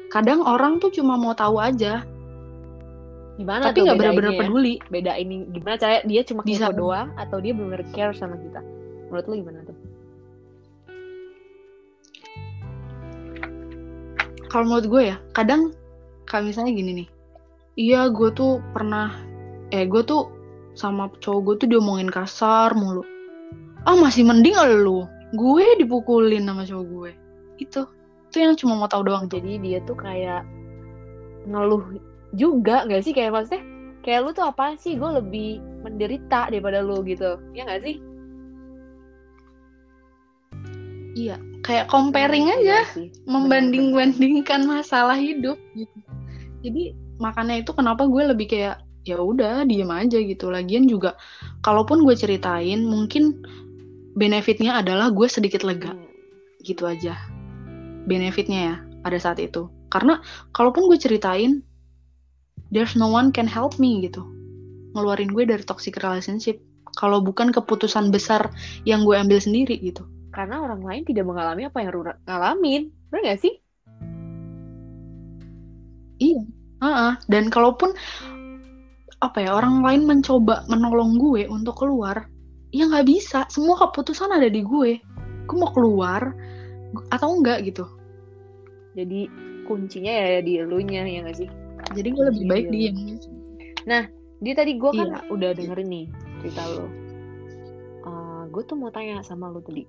kadang orang tuh cuma mau tahu aja Gimana tapi nggak benar-benar ya? peduli Beda ini gimana cara dia cuma Bisa. kepo doang atau dia benar care sama kita? Menurut lu gimana tuh? kalau menurut gue ya kadang kayak misalnya gini nih iya gue tuh pernah eh gue tuh sama cowok gue tuh diomongin kasar mulu ah masih mending lu. Gue dipukulin sama cowok gue. Itu. Itu yang cuma mau tahu doang tuh. Jadi dia tuh kayak ngeluh juga nggak sih? Kayak maksudnya kayak lu tuh apa sih? Gue lebih menderita daripada lu gitu. Ya nggak sih? Iya. Kayak comparing Iya aja. sih. membanding-bandingkan masalah hidup gitu. Jadi makanya itu kenapa gue lebih kayak ya udah diem aja gitu. Lagian juga kalaupun gue ceritain mungkin benefitnya adalah gue sedikit lega Hmm. gitu aja. Benefitnya ya pada saat itu. Karena kalaupun gue ceritain there's no one can help me gitu. Ngeluarin gue dari toxic relationship kalau bukan keputusan besar yang gue ambil sendiri gitu. karena orang lain tidak mengalami apa yang lu ngalamin bener gak sih Iya. Heeh. Dan kalaupun apa ya orang lain mencoba menolong gue untuk keluar, ya nggak bisa. Semua keputusan ada di gue. Gue mau keluar atau enggak gitu. jadi kuncinya ya di elunya ya gak sih Jadi gue lebih baik diem. Dia tadi gue kan Iya. udah dengerin nih cerita lo. gue tuh mau tanya sama lo tadi.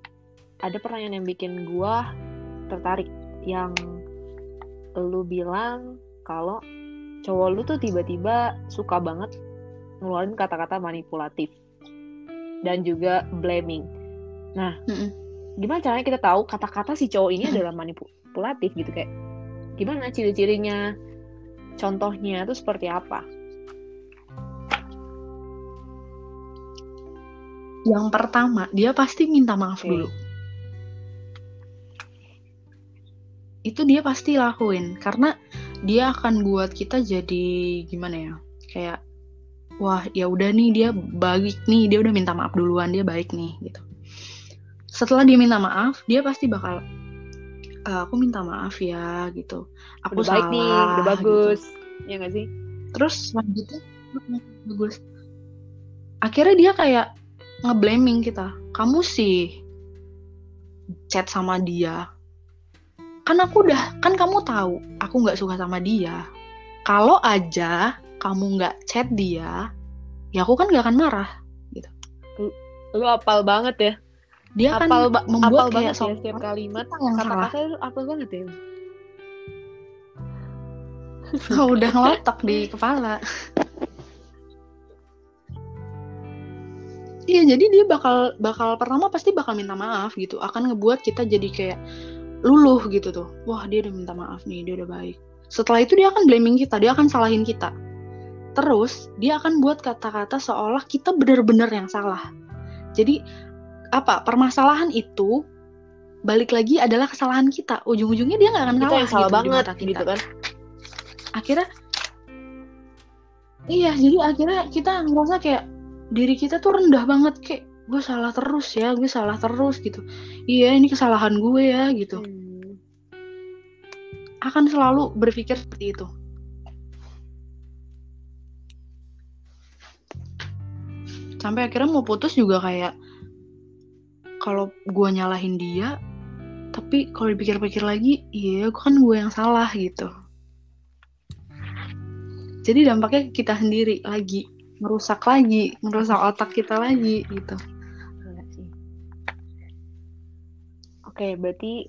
Ada pertanyaan yang bikin gue tertarik. Yang lu bilang kalau cowok lu tuh tiba-tiba suka banget ngeluarin kata-kata manipulatif dan juga blaming. Nah, gimana caranya kita tahu kata-kata si cowok ini adalah manipulatif gitu kayak gimana ciri-cirinya contohnya itu seperti apa Yang pertama dia pasti minta maaf Oke. dulu. Itu dia pasti lakuin karena dia akan buat kita jadi gimana ya? Kayak wah ya udah nih dia baik nih dia udah minta maaf duluan dia baik nih gitu. Setelah dia minta maaf dia pasti bakal "Eh, aku minta maaf ya gitu. Aku udah baik salah. nih udah gitu. bagus ya nggak sih Terus selanjutnya "Mm, bagus. Akhirnya dia kayak ngeblaming kita. Kamu sih chat sama dia. Kan aku udah, kan kamu tahu aku nggak suka sama dia. Kalau aja kamu nggak chat dia, ya aku kan nggak akan marah. lu apal banget ya Dia kan apal, ba- membuat apal kayak banget ya setiap kalimat yang salah. kata-kata apal banget ya udah ngelotok di kepala. Iya, jadi dia bakal bakal pertama pasti bakal minta maaf gitu. Akan ngebuat kita jadi kayak luluh gitu tuh. Wah, dia udah minta maaf nih, dia udah baik. Setelah itu dia akan blaming kita, dia akan salahin kita. Terus dia akan buat kata-kata seolah kita benar-benar yang salah. Jadi apa? Permasalahan itu balik lagi adalah kesalahan kita. Ujung-ujungnya dia nggak akan kita salah yang salah gitu banget kita gitu kan akhirnya iya jadi akhirnya kita ngerasa kayak diri kita tuh rendah banget kayak gue salah terus ya gue salah terus gitu iya ini kesalahan gue ya gitu Hmm. akan selalu berpikir seperti itu sampai akhirnya mau putus juga kayak kalau gue nyalahin dia tapi kalau dipikir-pikir lagi iya kan gue yang salah gitu jadi dampaknya kita sendiri lagi merusak lagi merusak otak kita lagi gitu. Oke, berarti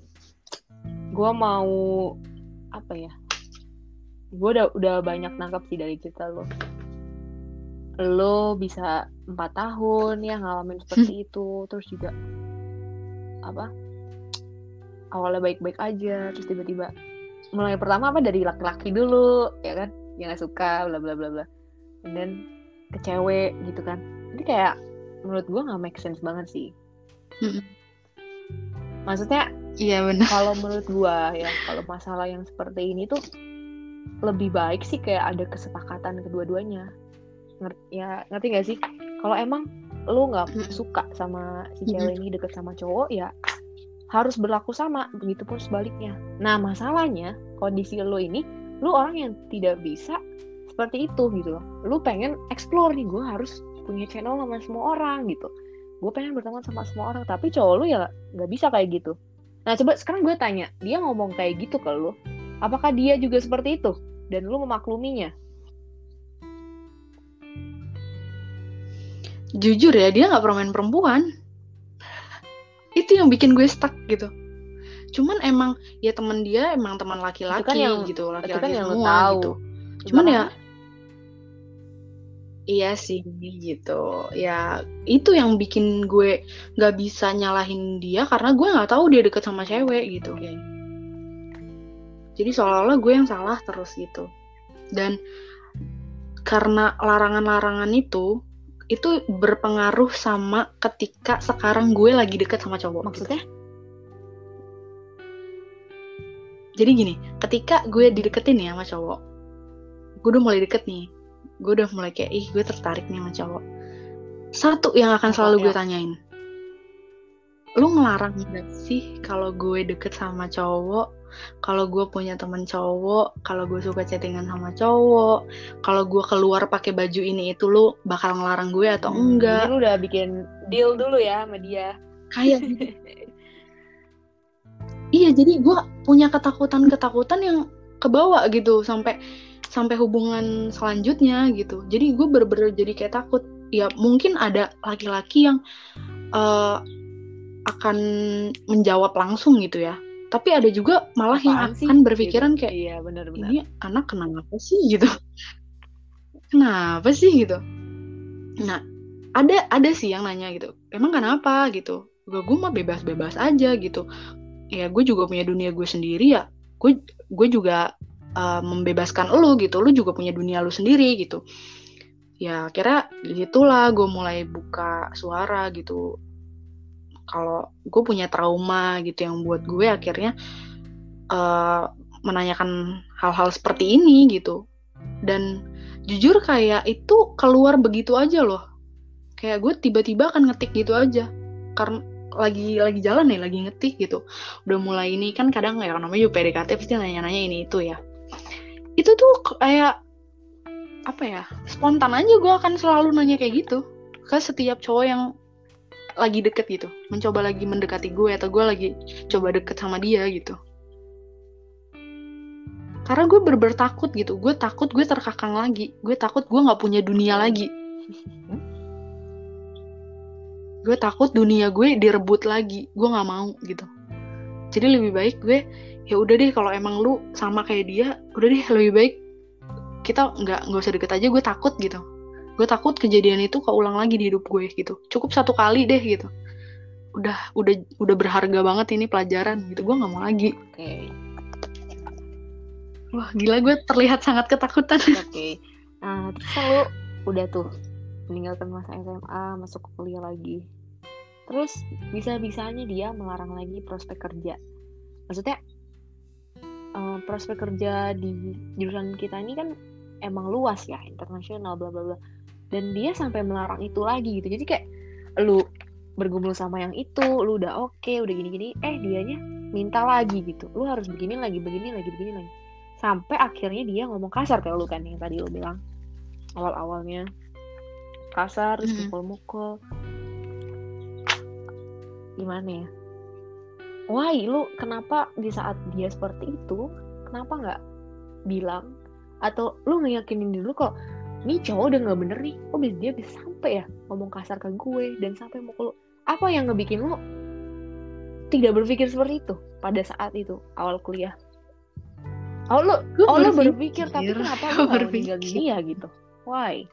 gue mau apa ya? Gue udah udah banyak nangkap sih dari cerita lo. Lo bisa empat tahun ya ngalamin seperti itu, terus juga apa? Awalnya baik-baik aja, terus tiba-tiba mulai pertama apa dari laki-laki dulu, ya kan? Yang gak suka, bla bla bla bla. Then ke cewek gitu kan. Jadi kayak menurut gue nggak make sense banget sih. Maksudnya iya benar kalau menurut gua ya kalau masalah yang seperti ini tuh lebih baik sih kayak ada kesepakatan kedua-duanya ya ngerti gak sih? Kalau emang lu nggak suka sama si cewek ini deket sama cowok ya harus berlaku sama begitupun sebaliknya. Nah masalahnya kondisi lu ini lu orang yang tidak bisa seperti itu gitu loh. Lu pengen explore nih gue harus punya channel sama semua orang gitu. Gue pengen berteman sama semua orang tapi cowok lu ya nggak bisa kayak gitu. Nah coba sekarang gue tanya dia ngomong kayak gitu ke lu apakah dia juga seperti itu? Dan lu memakluminya jujur ya dia nggak pernah main perempuan. Itu yang bikin gue stuck gitu. Cuman emang ya teman dia emang teman laki-laki kan yang- gitu itu laki-laki kan yang semua tahu. gitu. Cuman ya iya sih gitu. Ya itu yang bikin gue nggak bisa nyalahin dia karena gue nggak tahu dia deket sama cewek gitu. Jadi seolah-olah gue yang salah terus gitu. Dan karena larangan-larangan itu itu berpengaruh sama ketika sekarang gue lagi deket sama cowok gitu. maksudnya jadi gini ketika gue dideketin nih sama cowok gue udah mulai deket nih gue udah mulai kayak ih gue tertarik nih sama cowok satu yang akan selalu ya? gue tanyain lu ngelarang gak sih kalau gue deket sama cowok kalau gue punya temen cowok kalau gue suka chattingan sama cowok kalau gue keluar pakai baju ini itu lu bakal ngelarang gue atau Hmm, enggak Jadi lu udah bikin deal dulu ya sama dia. kayak gitu. iya jadi gue punya ketakutan-ketakutan yang kebawa gitu sampai sampai hubungan selanjutnya gitu jadi gue bener-bener jadi kayak takut ya mungkin ada laki-laki yang eh, akan menjawab langsung gitu ya tapi ada juga malah yang Apaan sih? akan berpikiran Gitu. kayak Iya benar-benar. ini anak kenapa sih? gitu. Kenapa sih? gitu. Nah ada ada sih yang nanya gitu emang kenapa? gitu. Gue gue mah bebas-bebas aja gitu. Ya gue juga punya dunia gue sendiri ya. Gue gue juga uh, membebaskan lo gitu. Lo juga punya dunia lo sendiri gitu. Ya kira gitulah gue mulai buka suara gitu kalau gue punya trauma gitu yang buat gue akhirnya uh, menanyakan hal-hal seperti ini gitu. Dan jujur kayak itu keluar begitu aja loh. Kayak gue tiba-tiba akan ngetik gitu aja. Karena lagi lagi jalan nih lagi ngetik gitu. Udah mulai ini kan kadang ya namanya juga PDKT pasti nanya-nanya ini itu ya. Itu tuh kayak apa ya spontan aja gue akan selalu nanya kayak gitu. Ke setiap cowok yang lagi deket gitu. Mencoba lagi mendekati gue atau gue lagi coba deket sama dia gitu. Karena gue berber takut gitu. Gue takut gue terkakang lagi. Gue takut gue nggak punya dunia lagi. Gue takut dunia gue direbut lagi. Gue nggak mau gitu. Jadi lebih baik gue ya udah deh kalau emang lu sama kayak dia udah deh lebih baik kita nggak nggak usah deket aja. Gue takut gitu gue takut kejadian itu keulang lagi di hidup gue gitu cukup satu kali deh gitu udah udah udah berharga banget ini pelajaran gitu gue nggak mau lagi Oke. wah gila gue terlihat sangat ketakutan Oke. Nah, terus lu udah tuh meninggalkan masa SMA, masuk kuliah lagi. Terus bisa-bisanya dia melarang lagi prospek kerja. Maksudnya eh, prospek kerja di jurusan kita ini kan emang luas ya, internasional bla bla bla. Dan dia sampai melarang itu lagi gitu. Jadi kayak lu bergumul sama yang itu, lu udah oke, udah gini-gini, eh dianya minta lagi gitu. Lu harus begini lagi, begini lagi, begini lagi. Sampai akhirnya dia ngomong kasar kayak lu kan yang tadi lu bilang awal-awalnya. Kasar terus mukul-mukul. Gimana ya? Why? Lu kenapa di saat dia seperti itu kenapa nggak bilang? Atau lu ngeyakinin dulu kok ini cowok udah nggak bener nih kok bisa dia bisa sampai ya ngomong kasar ke gue dan sampai mukul lu apa yang ngebikin lu tidak berpikir seperti itu pada saat itu awal kuliah Oh lu, Gue oh lu berpikir tapi kenapa gak berpikir. meninggalin dia gitu? Why?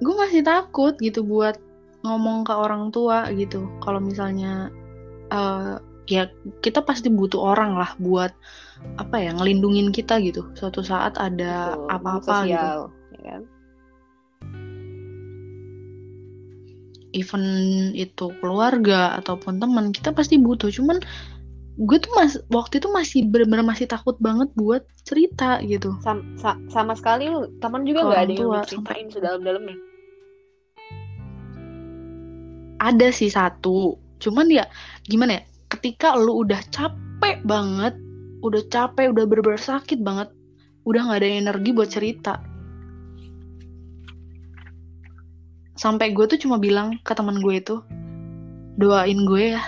gue masih takut gitu buat ngomong ke orang tua gitu kalau misalnya eh, ya kita pasti butuh orang lah buat apa ya ngelindungin kita gitu. Suatu saat ada apa-apa gitu ya kan? even itu keluarga ataupun teman kita pasti butuh. Cuman gue tuh mas waktu itu masih bener-bener masih takut banget buat cerita gitu. Sam, sa- sama sekali lu teman juga nggak ada yang tua, diceritain sedalam-dalamnya. Ada sih satu cuman ya gimana ya ketika lu udah capek banget udah capek udah bener-bener sakit banget udah nggak ada energi buat cerita. Sampai gue tuh cuma bilang ke teman gue itu doain gue ya.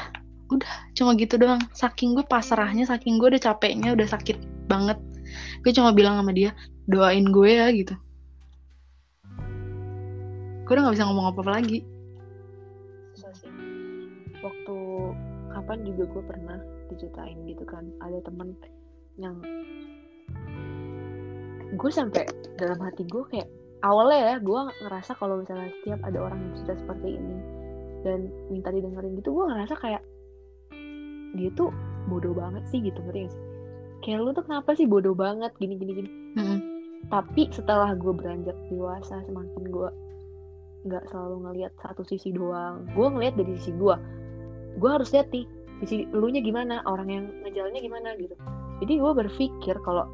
Udah cuma gitu doang. Saking gue pasrahnya saking gue udah capeknya udah sakit banget. Gue cuma bilang sama dia doain gue ya gitu. Gue udah nggak bisa ngomong apa-apa lagi. Waktu kapan juga gue pernah diceritain gitu kan. Ada temen yang gue sampai dalam hati gue kayak awalnya ya gue ngerasa kalau misalnya setiap ada orang yang sudah seperti ini dan minta didengerin gitu gue ngerasa kayak dia tuh bodoh banget sih gitu ngerti gak sih? Kayak lu tuh kenapa sih bodoh banget? Gini gini gini. Mm-mm. tapi setelah gue beranjak dewasa semakin gue nggak selalu ngelihat satu sisi doang. Gue ngelihat dari sisi gue gue harus lihat nih sisi elunya gimana? Orang yang ngejalannya gimana? Gitu. Jadi gue berpikir kalau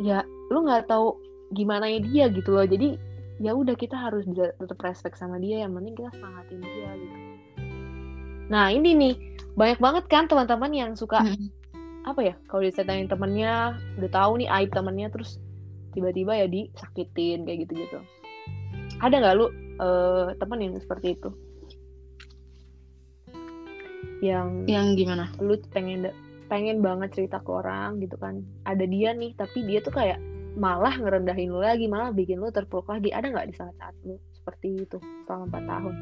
ya lu nggak tahu gimana dia gitu loh. Jadi ya udah kita harus bisa tetap respect sama dia yang penting kita semangatin dia gitu. Nah ini nih banyak banget kan teman-teman yang suka Mm-mm. apa ya kalau diceritain temennya udah tahu nih aib temennya terus tiba-tiba ya disakitin kayak gitu-gitu. Ada nggak lu eh, temen yang seperti itu yang yang gimana? lu pengen pengen banget cerita ke orang gitu kan. Ada dia nih tapi dia tuh kayak malah ngerendahin lu lagi malah bikin lu terpuruk lagi. Ada nggak di saat-saat lu seperti itu selama 4 tahun?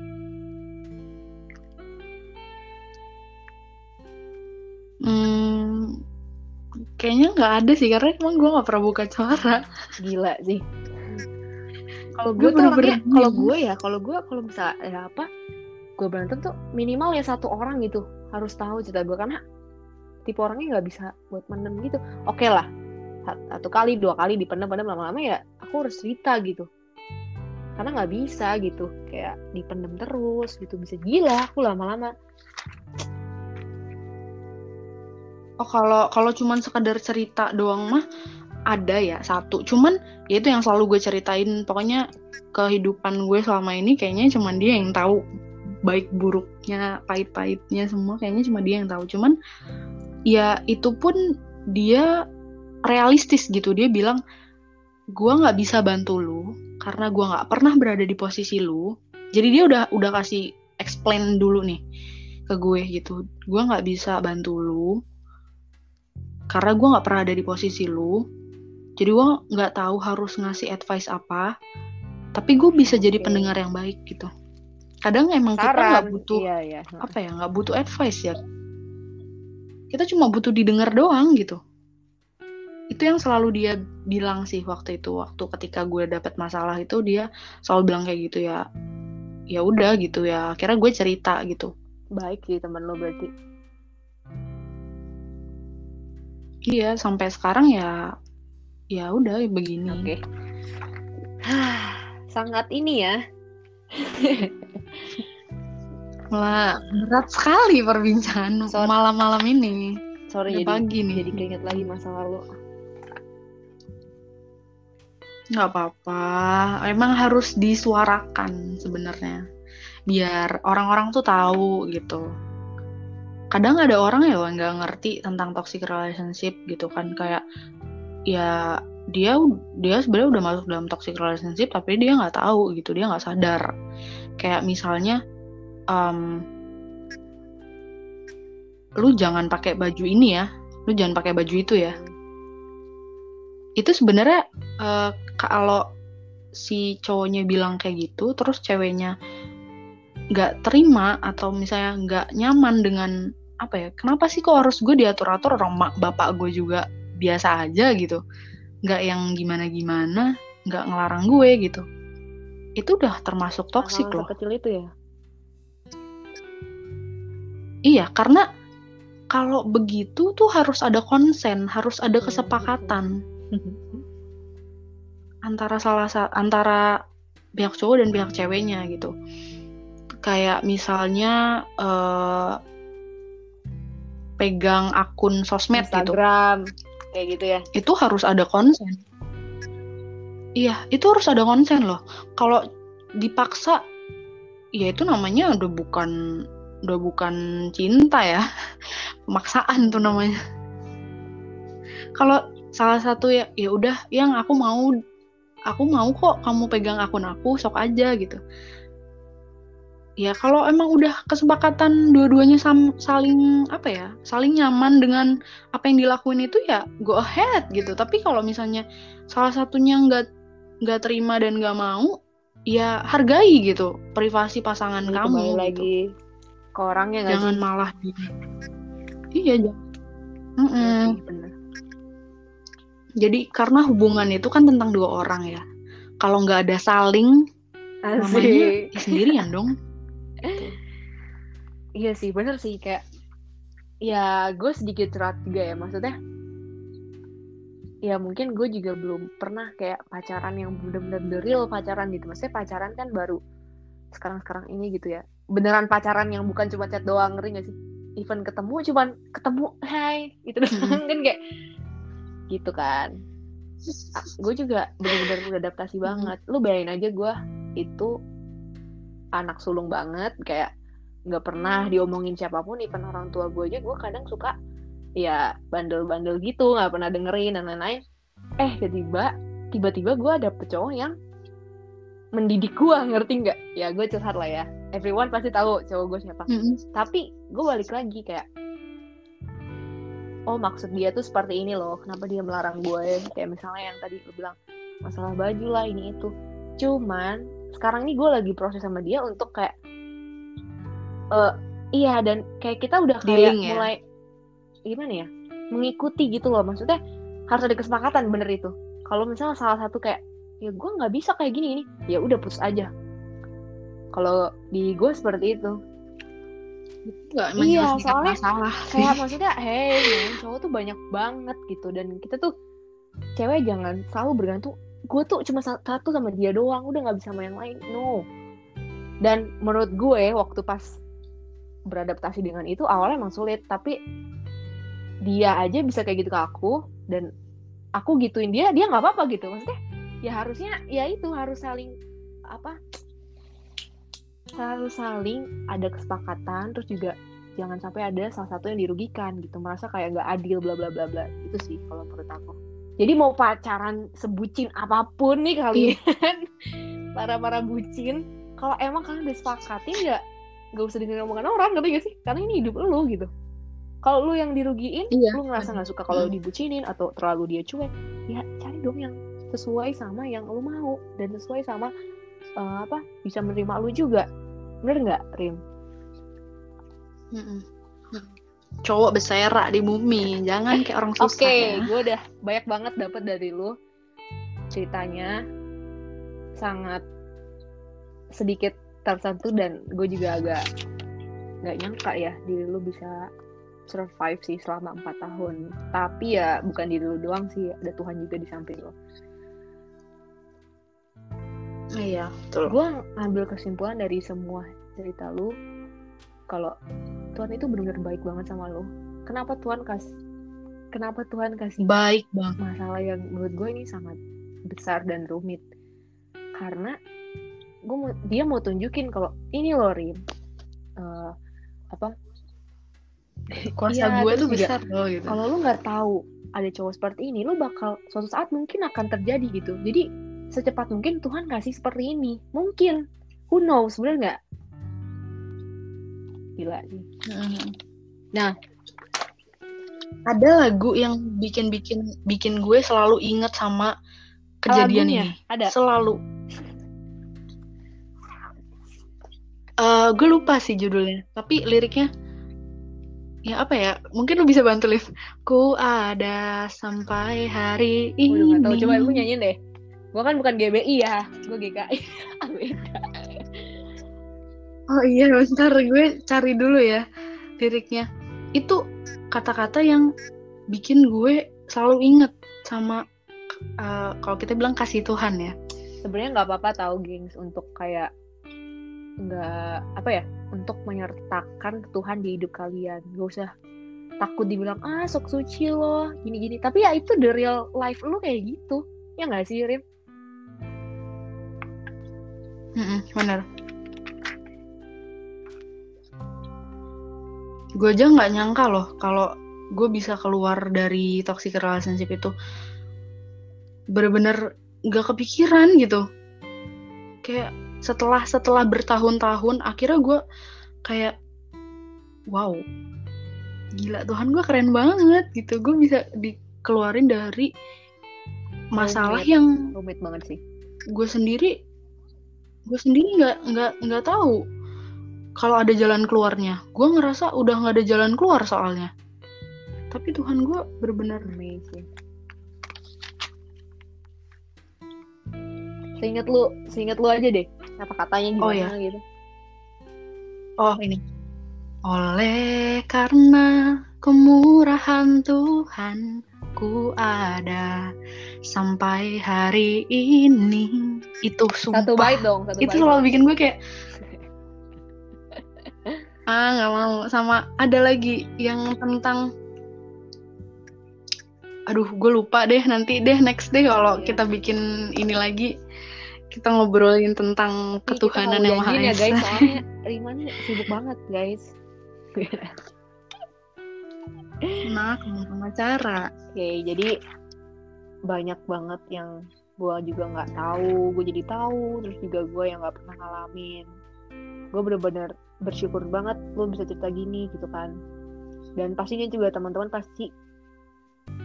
Hmm, kayaknya nggak ada sih karena emang gue nggak pernah buka suara. gila sih. Kalau Gue tuh kalau gue ya kalau gue kalau misalnya ya apa gue berantem tuh minimal ya satu orang gitu harus tahu cerita gue karena tipe orangnya nggak bisa buat mendem gitu. Oke lah Sat- satu kali dua kali dipendam-pendam lama-lama ya aku harus cerita gitu. Karena nggak bisa gitu kayak dipendam terus gitu. Bisa gila aku lama-lama. Oh kalau kalau cuman sekedar cerita doang mah ada ya satu. Cuman ya itu yang selalu gue ceritain. Pokoknya kehidupan gue selama ini kayaknya cuman dia yang tahu baik buruknya, pahit-pahitnya semua kayaknya cuma dia yang tahu. Cuman ya itu pun dia realistis gitu. Dia bilang gua nggak bisa bantu lu karena gua nggak pernah berada di posisi lu. Jadi dia udah udah kasih explain dulu nih ke gue gitu. Gua nggak bisa bantu lu karena gue nggak pernah ada di posisi lu jadi gue nggak tahu harus ngasih advice apa tapi gue bisa jadi pendengar yang baik gitu kadang emang kita saran. nggak butuh iya iya. Apa ya nggak butuh advice ya. Kita cuma butuh didengar doang gitu. Itu yang selalu dia bilang sih waktu itu waktu ketika gue dapet masalah itu dia selalu bilang kayak gitu ya ya udah gitu ya. Akhirnya gue cerita gitu. Baik sih temen lo berarti. Iya sampai sekarang ya ya udah begini. Oke. Sangat ini ya Malah berat sekali perbincangan malam-malam ini. sorry Udah jadi pagi nih. jadi keinget lagi masa lalu Nggak apa-apa. Emang harus disuarakan sebenarnya. Biar orang-orang tuh tahu gitu. Kadang ada orang ya yang nggak ngerti tentang toxic relationship gitu kan kayak ya dia dia sebenarnya udah masuk dalam toxic relationship tapi dia nggak tahu gitu dia nggak sadar kayak misalnya em, lu jangan pakai baju ini ya. Lu jangan pakai baju itu ya. Itu sebenarnya eh, kalau si cowoknya bilang kayak gitu terus ceweknya nggak terima atau misalnya nggak nyaman dengan apa ya kenapa sih kok harus gue diatur atur orang mak bapak gue juga biasa aja gitu? Nggak yang gimana gimana nggak ngelarang gue gitu. Itu udah termasuk toksik loh. kecil itu ya iya karena kalau begitu tuh harus ada konsen harus ada Iya, kesepakatan antara salah sa- antara pihak cowok dan pihak ceweknya gitu. Kayak misalnya eh pegang akun sosmed gitu. Instagram kayak gitu ya Itu harus ada konsen. Iya, itu harus ada konsen loh. Kalau dipaksa, ya itu namanya udah bukan udah bukan cinta ya, pemaksaan tuh namanya. Kalau salah satu ya, ya udah, yang aku mau, aku mau kok kamu pegang akun aku, sok aja gitu. Ya kalau emang udah kesepakatan dua-duanya saling apa ya, saling nyaman dengan apa yang dilakuin itu ya go ahead gitu. Tapi kalau misalnya salah satunya nggak nggak terima dan nggak mau, ya hargai gitu privasi pasangan kamu. gitu. lagi ke orangnya nggak Jangan sih malah di iya jangan. Sih, bener. Jadi karena hubungan itu kan tentang dua orang ya. Kalau nggak ada saling, namanya Asik. ya sendirian dong. Iya sih, bener sih kayak ya gue sedikit curhat juga ya maksudnya. Ya mungkin gue juga belum pernah kayak pacaran yang bener-bener real pacaran gitu. Maksudnya pacaran kan baru sekarang-sekarang ini gitu ya. Beneran pacaran yang bukan cuma chat doang, ngeri gak sih? Even ketemu cuman ketemu, hai, gitu doang kan kayak gitu kan. Gue juga bener-bener beradaptasi banget. Lu bayangin aja gue itu anak sulung banget kayak nggak pernah diomongin siapa pun even orang tua gue aja gue kadang suka ya bandel-bandel gitu nggak pernah dengerin dan lain-lain eh tiba-tiba tiba-tiba gue dapet cowok yang mendidik gue ngerti nggak ya gue curhat lah ya everyone pasti tahu cowok gue siapa. Mm-mm. tapi gue balik lagi kayak oh maksud dia tuh seperti ini loh. Kenapa dia melarang gue kayak misalnya yang tadi lu bilang masalah baju lah ini itu. Cuman sekarang ini gue lagi proses sama dia untuk kayak eh iya dan kayak kita udah kayak Dealing ya? mulai gimana ya mengikuti gitu loh. Maksudnya harus ada kesepakatan bener itu. Kalau misalnya salah satu kayak ya gue nggak bisa kayak gini gini ya udah putus aja kalau di gue seperti itu. Nggak Iya, soalnya masalah. kayak maksudnya hey men, cowok tuh banyak banget gitu. Dan kita tuh cewek jangan selalu bergantung gue tuh cuma sa- satu sama dia doang udah nggak bisa sama yang lain no. Dan menurut gue waktu pas beradaptasi dengan itu awalnya emang sulit. Tapi dia aja bisa kayak gitu ke aku dan aku gituin dia dia nggak apa-apa gitu. Maksudnya ya harusnya ya itu harus saling apa harus saling ada kesepakatan terus juga jangan sampai ada salah satu yang dirugikan gitu. Merasa kayak nggak adil bla bla bla bla. Itu sih kalau menurut aku. Jadi mau pacaran sebucin apa pun nih kalian para para bucin kalau emang kalian udah sepakatin ya nggak usah dengerin omongan orang ngerti gak sih? Karena ini hidup lu gitu. Kalau lu yang dirugiin Iya. lu ngerasa nggak suka kalau dibucinin atau terlalu dia cuek ya cari dong yang sesuai sama yang lu mau dan sesuai sama eh, apa bisa menerima lu juga bener nggak Rim Mm-mm. Mm. Cowok berserak di bumi, jangan kayak orang Oke, susah ya. gue udah banyak banget dapat dari lu ceritanya sangat sedikit tersentuh dan gue juga agak nggak nyangka ya diri lu bisa survive sih selama empat tahun. Tapi ya bukan diri lu doang sih, ada Tuhan juga di samping lo. Iya, betul. Gue ngambil kesimpulan dari semua cerita lu kalau Tuhan itu benar-benar baik banget sama lu. Kenapa Tuhan kasih Kenapa Tuhan kasih Baik banget. masalah yang menurut gue ini sangat besar dan rumit karena gue mau, dia mau tunjukin kalau ini loh Rim Eh, apa Kuasa Iya, gue tuh juga, besar loh gitu. kalau lu nggak tahu ada cowok seperti ini lu bakal suatu saat mungkin akan terjadi gitu jadi secepat mungkin Tuhan kasih seperti ini mungkin who knows bener nggak gila sih Mm. Nah. ada lagu yang bikin bikin bikin gue selalu inget sama kejadian Lagunya ini. ada Selalu. Eh, gue lupa sih judulnya, tapi liriknya ya apa ya? Mungkin lu bisa bantu Liv. Ku ada sampai hari ini. udah gak tahu coba lu nyanyiin deh gue kan bukan GBI ya gue GKI. Oh iya, bentar gue cari dulu ya liriknya. Itu kata-kata yang bikin gue selalu inget sama eh, kalau kita bilang kasih Tuhan ya. sebenarnya nggak apa-apa tahu gengs untuk kayak nggak apa ya untuk menyertakan Tuhan di hidup kalian gak usah takut dibilang ah sok suci loh gini-gini tapi ya itu the real life lu kayak gitu ya nggak sih Rim? Mm-mm, bener. Gue aja nggak nyangka loh kalau gue bisa keluar dari toxic relationship itu bener-bener gak kepikiran gitu. Kayak setelah setelah bertahun-tahun akhirnya gue kayak wow gila Tuhan gue keren banget gitu gue bisa dikeluarin dari masalah Rumit. yang rumit banget sih gue sendiri gue sendiri nggak nggak nggak tahu kalau ada jalan keluarnya. Gue ngerasa udah nggak ada jalan keluar soalnya. Tapi Tuhan gue bener-bener amazing. Seinget lu seinget lu aja deh kata katanya gimana Oh, ya. gitu. Oh ini. Oleh karena kemurahan Tuhan ku ada sampai hari ini. Itu sumpah. Satu bait dong satu itu selalu bikin gue kayak ah nggak mau. Sama ada lagi yang tentang aduh gue lupa deh nanti deh next deh kalau Iya. kita bikin ini lagi. Kita ngobrolin tentang ketuhanan yang maha ya esa. guys soalnya Rima nih sibuk banget guys nah kamu pengacara Oke, jadi banyak banget yang gue juga nggak tahu, gue jadi tahu, terus juga gue yang nggak pernah ngalamin. Gue bener-bener bersyukur banget lo bisa cerita gini gitu kan. Dan pastinya juga teman-teman pasti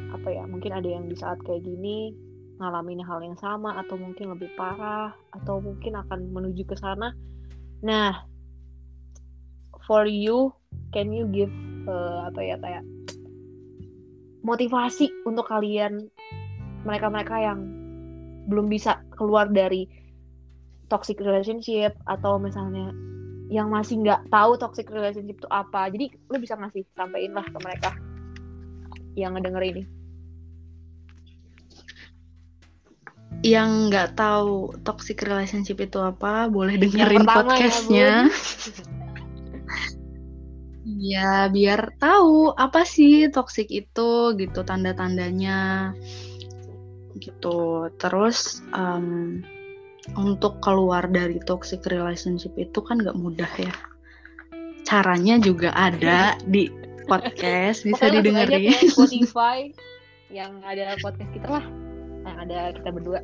apa ya, mungkin ada yang di saat kayak gini ngalamin hal yang sama atau mungkin lebih parah atau mungkin akan menuju ke sana. Nah, for you, can you give eh, apa ya kayak motivasi untuk kalian mereka-mereka yang belum bisa keluar dari toxic relationship atau misalnya yang masih nggak tahu toxic relationship itu apa. Jadi lu bisa ngasih sampein lah ke mereka yang ngedenger ini. Yang nggak tahu toxic relationship itu apa boleh dengerin ya, podcastnya ya biar tahu apa sih toxic itu gitu tanda-tandanya. Gitu. Terus em, untuk keluar dari toxic relationship itu kan nggak mudah ya. Caranya juga ada di podcast bisa Pokoknya aja didengerin. ke Spotify yang ada podcast kita lah yang ada kita berdua.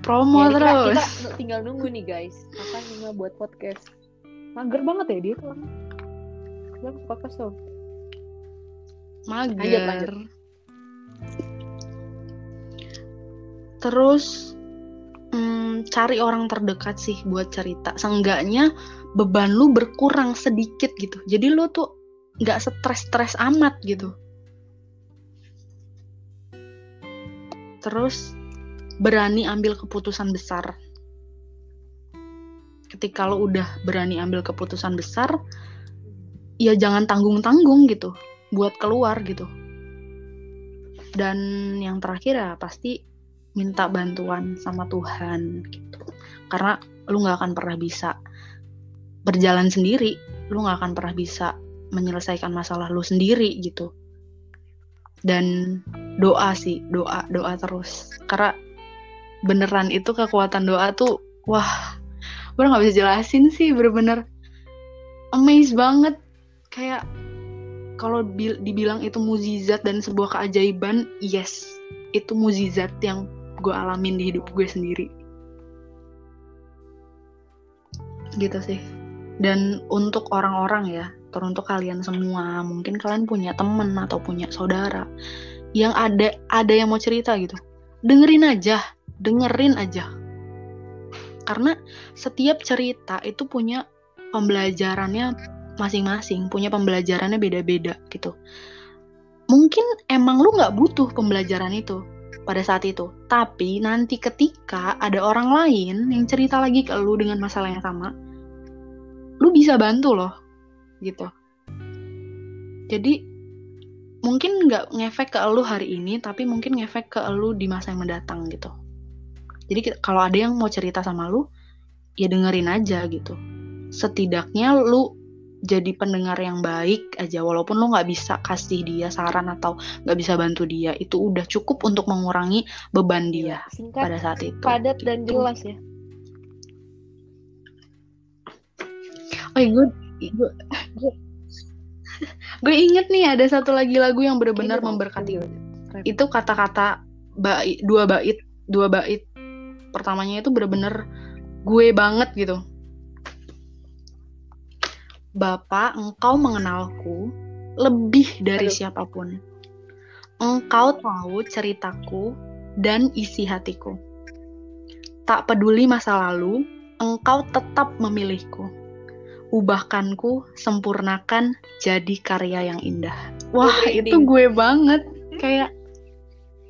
Promo Ya, kita, terus. kita tinggal nunggu nih guys. Kapan Nima buat podcast mager banget ya dia tuh. Dia podcast tuh. Mager. Lanjut, lanjut. terus mm, cari orang terdekat sih buat cerita. Seenggaknya beban lu berkurang sedikit gitu. Jadi lu tuh nggak stres-stres amat gitu. Terus berani ambil keputusan besar ketika lo udah berani ambil keputusan besar ya jangan tanggung-tanggung gitu buat keluar gitu. Dan yang terakhir ya pasti minta bantuan sama Tuhan gitu. Karena lu nggak akan pernah bisa berjalan sendiri lu nggak akan pernah bisa menyelesaikan masalah lu sendiri gitu. Dan doa sih doa doa terus. Karena beneran itu kekuatan doa tuh wah gue nggak bisa jelasin sih bener-bener amazed banget. Kayak kalau bil- dibilang itu mukjizat dan sebuah keajaiban yes itu mukjizat yang gue alamin di hidup gue sendiri. Gitu sih. Dan untuk orang-orang ya teruntuk kalian semua mungkin kalian punya temen atau punya saudara yang ada ada yang mau cerita gitu. Dengerin aja dengerin aja karena setiap cerita itu punya pembelajarannya masing-masing punya pembelajarannya beda-beda gitu. Mungkin emang lu nggak butuh pembelajaran itu pada saat itu. Tapi nanti ketika ada orang lain yang cerita lagi ke lu dengan masalah yang sama lu bisa bantu loh gitu. Jadi mungkin nggak ngefek ke lu hari ini tapi mungkin ngefek ke lu di masa yang mendatang gitu jadi kalau ada yang mau cerita sama lu ya dengerin aja gitu setidaknya lu jadi pendengar yang baik aja walaupun lo nggak bisa kasih dia saran atau nggak bisa bantu dia itu udah cukup untuk mengurangi beban dia Iya, Singkat, pada saat itu padat dan Gitu. jelas ya. oh gue gue gue inget nih ada satu lagi lagu yang benar-benar memberkati itu kata-kata bait dua bait dua bait pertamanya itu bener-bener gue banget gitu. Bapak engkau mengenalku lebih dari Aduh. siapa pun. Engkau tahu ceritaku dan isi hatiku. Tak peduli masa lalu engkau tetap memilihku. Ubahkanku sempurnakan jadi karya yang indah. Wah Gue itu gue banget. Kayak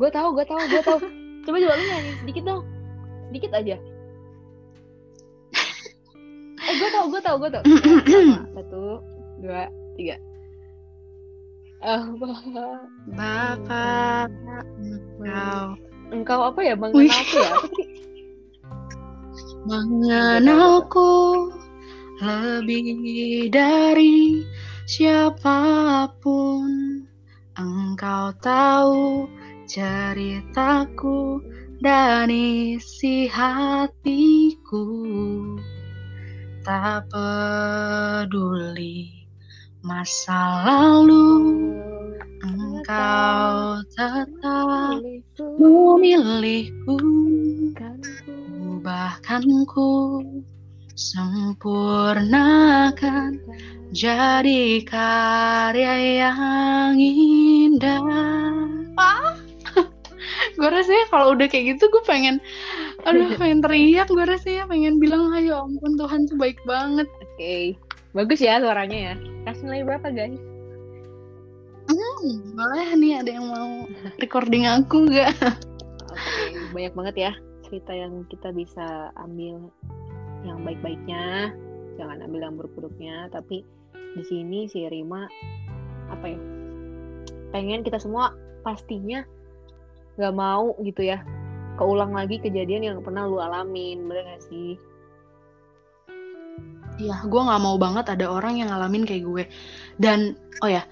Gue tahu, gue tahu, gue tahu. Coba coba lu nyanyi sedikit dong. Sedikit aja. Eh, gue tahu, gue tahu, gue sama. Satu, dua, tiga. Oh, Bapak engkau engkau apa ya mengenalku ya? Mengenalku lebih dari siapa pun engkau tahu ceritaku dan isi hatiku tak peduli masa lalu. Engkau tetap memilihku. Ubahkanku sempurnakan. Jadi karya yang indah. Ah gue rasanya kalau udah kayak gitu gue pengen aduh pengen teriak gue rasanya pengen bilang ayo ampun Tuhan tuh baik banget Oke, bagus ya suaranya ya. Kasih nilai berapa guys? hmm, boleh nih ada yang mau recording aku gak Oke, banyak banget ya cerita yang kita bisa ambil yang baik-baiknya, jangan ambil yang buruk-buruknya. Tapi di sini si Rima apa ya? Pengen kita semua pastinya nggak mau gitu ya keulang lagi kejadian yang pernah lu alamin, bener gak sih? Iya, gue nggak mau banget ada orang yang ngalamin kayak gue. Dan oh ya,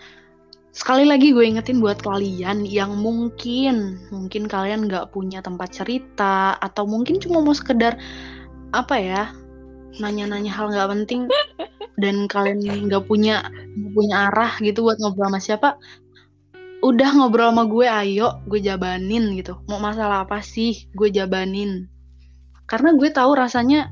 sekali lagi gue ingetin buat kalian yang mungkin mungkin kalian nggak punya tempat cerita atau mungkin cuma mau sekedar apa ya nanya-nanya hal nggak penting dan kalian nggak punya nggak punya arah gitu buat ngobrol sama siapa udah ngobrol sama gue ayo gue jabanin gitu. Mau masalah apa sih? Gue jabanin. Karena gue tahu rasanya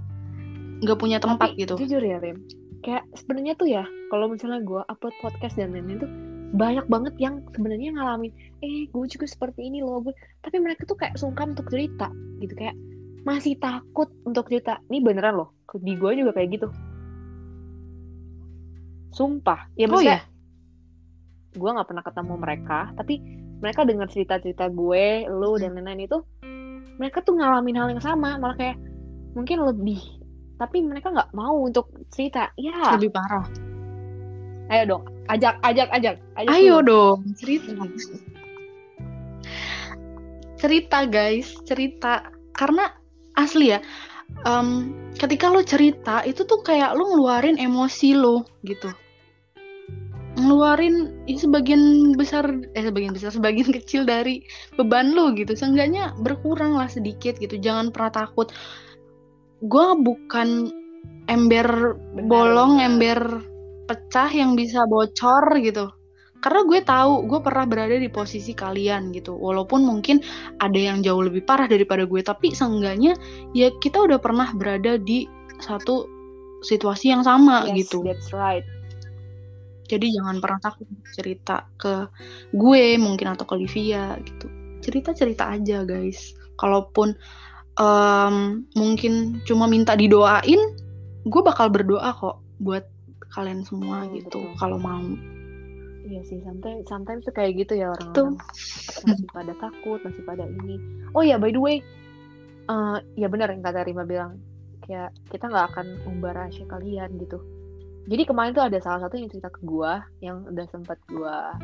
nggak punya tempat Tapi, gitu. Jujur ya Rim, kayak sebenarnya tuh ya kalau misalnya gue upload podcast dan lain-lain tuh banyak banget yang sebenarnya ngalamin eh gue juga seperti ini loh gue tapi mereka tuh kayak sungkan untuk cerita gitu. Kayak masih takut untuk cerita. Ini beneran loh di gue juga kayak gitu. Sumpah. Ya Oh, maksudnya gue nggak pernah ketemu mereka tapi mereka dengar cerita-cerita gue lu dan lain-lain itu mereka tuh ngalamin hal yang sama malah kayak mungkin lebih tapi mereka nggak mau untuk cerita ya lebih parah ayo dong ajak ajak ajak ajak Ayo dulu. dong, cerita. Cerita guys, cerita. Karena asli ya, em, ketika lo cerita itu tuh kayak lo ngeluarin emosi lo gitu. Ngeluarin ya, sebagian besar, eh sebagian besar, sebagian kecil dari beban lo gitu. Seenggaknya berkurang lah sedikit gitu. Jangan pernah takut. Gue bukan ember Benar, bolong, ember pecah yang bisa bocor gitu karena gue tahu gue pernah berada di posisi kalian gitu walaupun mungkin ada yang jauh lebih parah daripada gue tapi seenggaknya ya kita udah pernah berada di satu situasi yang sama Yes, gitu that's right jadi jangan pernah takut cerita ke gue mungkin atau ke Livia gitu. Cerita cerita aja guys. Kalaupun em, mungkin cuma minta didoain gue bakal berdoa kok buat kalian semua Betul, gitu kalau mau. Iya sih, sometimes, sometimes tuh kayak gitu ya orang-orang. Masih pada takut, masih pada ini. Oh ya, by the way, eh ya benar yang kata Rima bilang, kayak kita nggak akan umbar rahasia kalian gitu. Jadi kemarin tuh ada salah satu yang cerita ke gua, yang udah sempat gua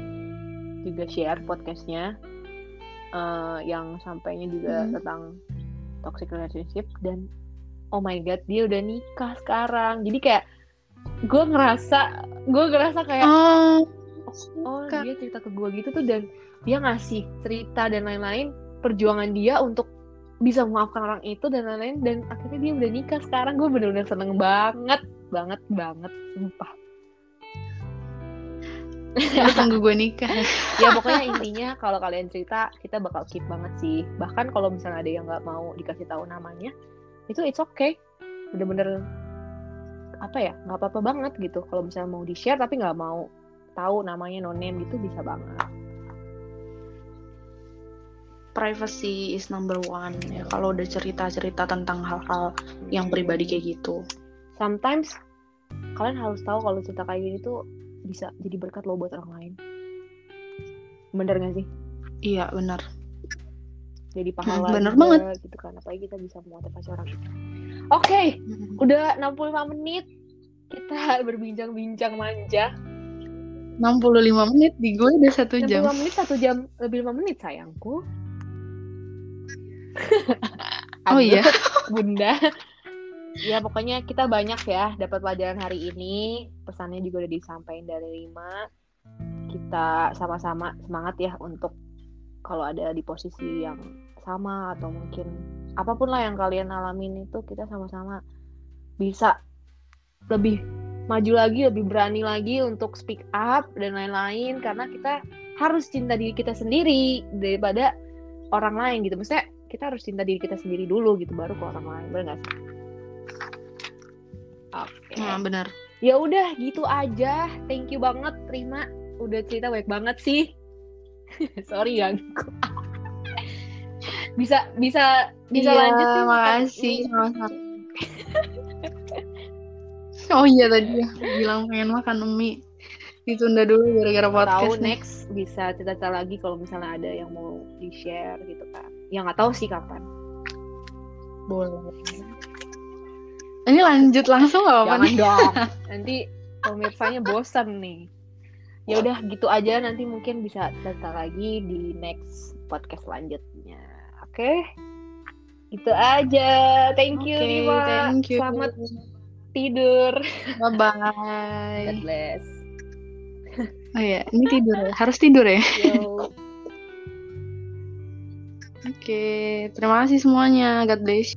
juga share podcastnya, eh yang sampainya juga Hmm. tentang toxic relationship dan oh my god dia udah nikah sekarang. Jadi kayak gue ngerasa gue ngerasa kayak Oh, oh dia cerita ke gue gitu tuh dan dia ngasih cerita dan lain-lain perjuangan dia untuk bisa memaafkan orang itu dan lain-lain dan akhirnya dia udah nikah sekarang gue bener-bener seneng banget banget banget sumpah tunggu gue nikah. ya pokoknya intinya kalau kalian cerita kita bakal keep banget sih bahkan kalau misalnya ada yang nggak mau dikasih tahu namanya itu it's okay bener-bener apa ya nggak apa-apa banget gitu kalau misalnya mau di share tapi nggak mau tahu namanya no name gitu bisa banget Privacy is number one ya. Kalau udah cerita-cerita tentang hal-hal yang pribadi kayak gitu. Sometimes kalian harus tahu kalau cerita kayak gini tuh bisa jadi berkat lo buat orang lain bener gak sih Iya benar. jadi pahala bener juga, banget. gitu kan apalagi kita bisa memotivasi orang oke udah 65 menit kita berbincang-bincang manja 65 menit di gue udah satu 65 jam. menit satu jam lebih 5 menit sayangku Oh iya. bunda ya pokoknya kita banyak ya dapat pelajaran hari ini. Pesannya juga udah disampaikan dari lima kita sama-sama semangat ya untuk kalau ada di posisi yang sama atau mungkin apa pun lah yang kalian alamin itu kita sama-sama bisa lebih maju lagi lebih berani lagi untuk speak up dan lain-lain. Karena kita harus cinta diri kita sendiri daripada orang lain gitu. Maksudnya kita harus cinta diri kita sendiri dulu gitu baru ke orang lain. Benar nggak sih oke Nah, benar. ya udah gitu aja thank you banget terima udah cerita baik banget sih sorry ganggu bisa bisa bisa Iya, lanjut nih, makasih, sama-sama. Oh iya tadi ya bilang pengen makan mie. Ditunda dulu gara-gara tahu podcast nih. next bisa cerita lagi kalau misalnya ada yang mau di share gitu kan yang nggak tahu sih kapan Boleh. Ini lanjut langsung gak apa-apa nih? dong nanti pemirsanya bosan nih ya udah gitu aja nanti mungkin bisa cerita lagi di next podcast selanjutnya oke itu aja thank you Rima thank you. selamat tidur Bye-bye. God bless Oh iya, ini tidur ya? Harus tidur ya? yo Oke, terima kasih semuanya. God bless.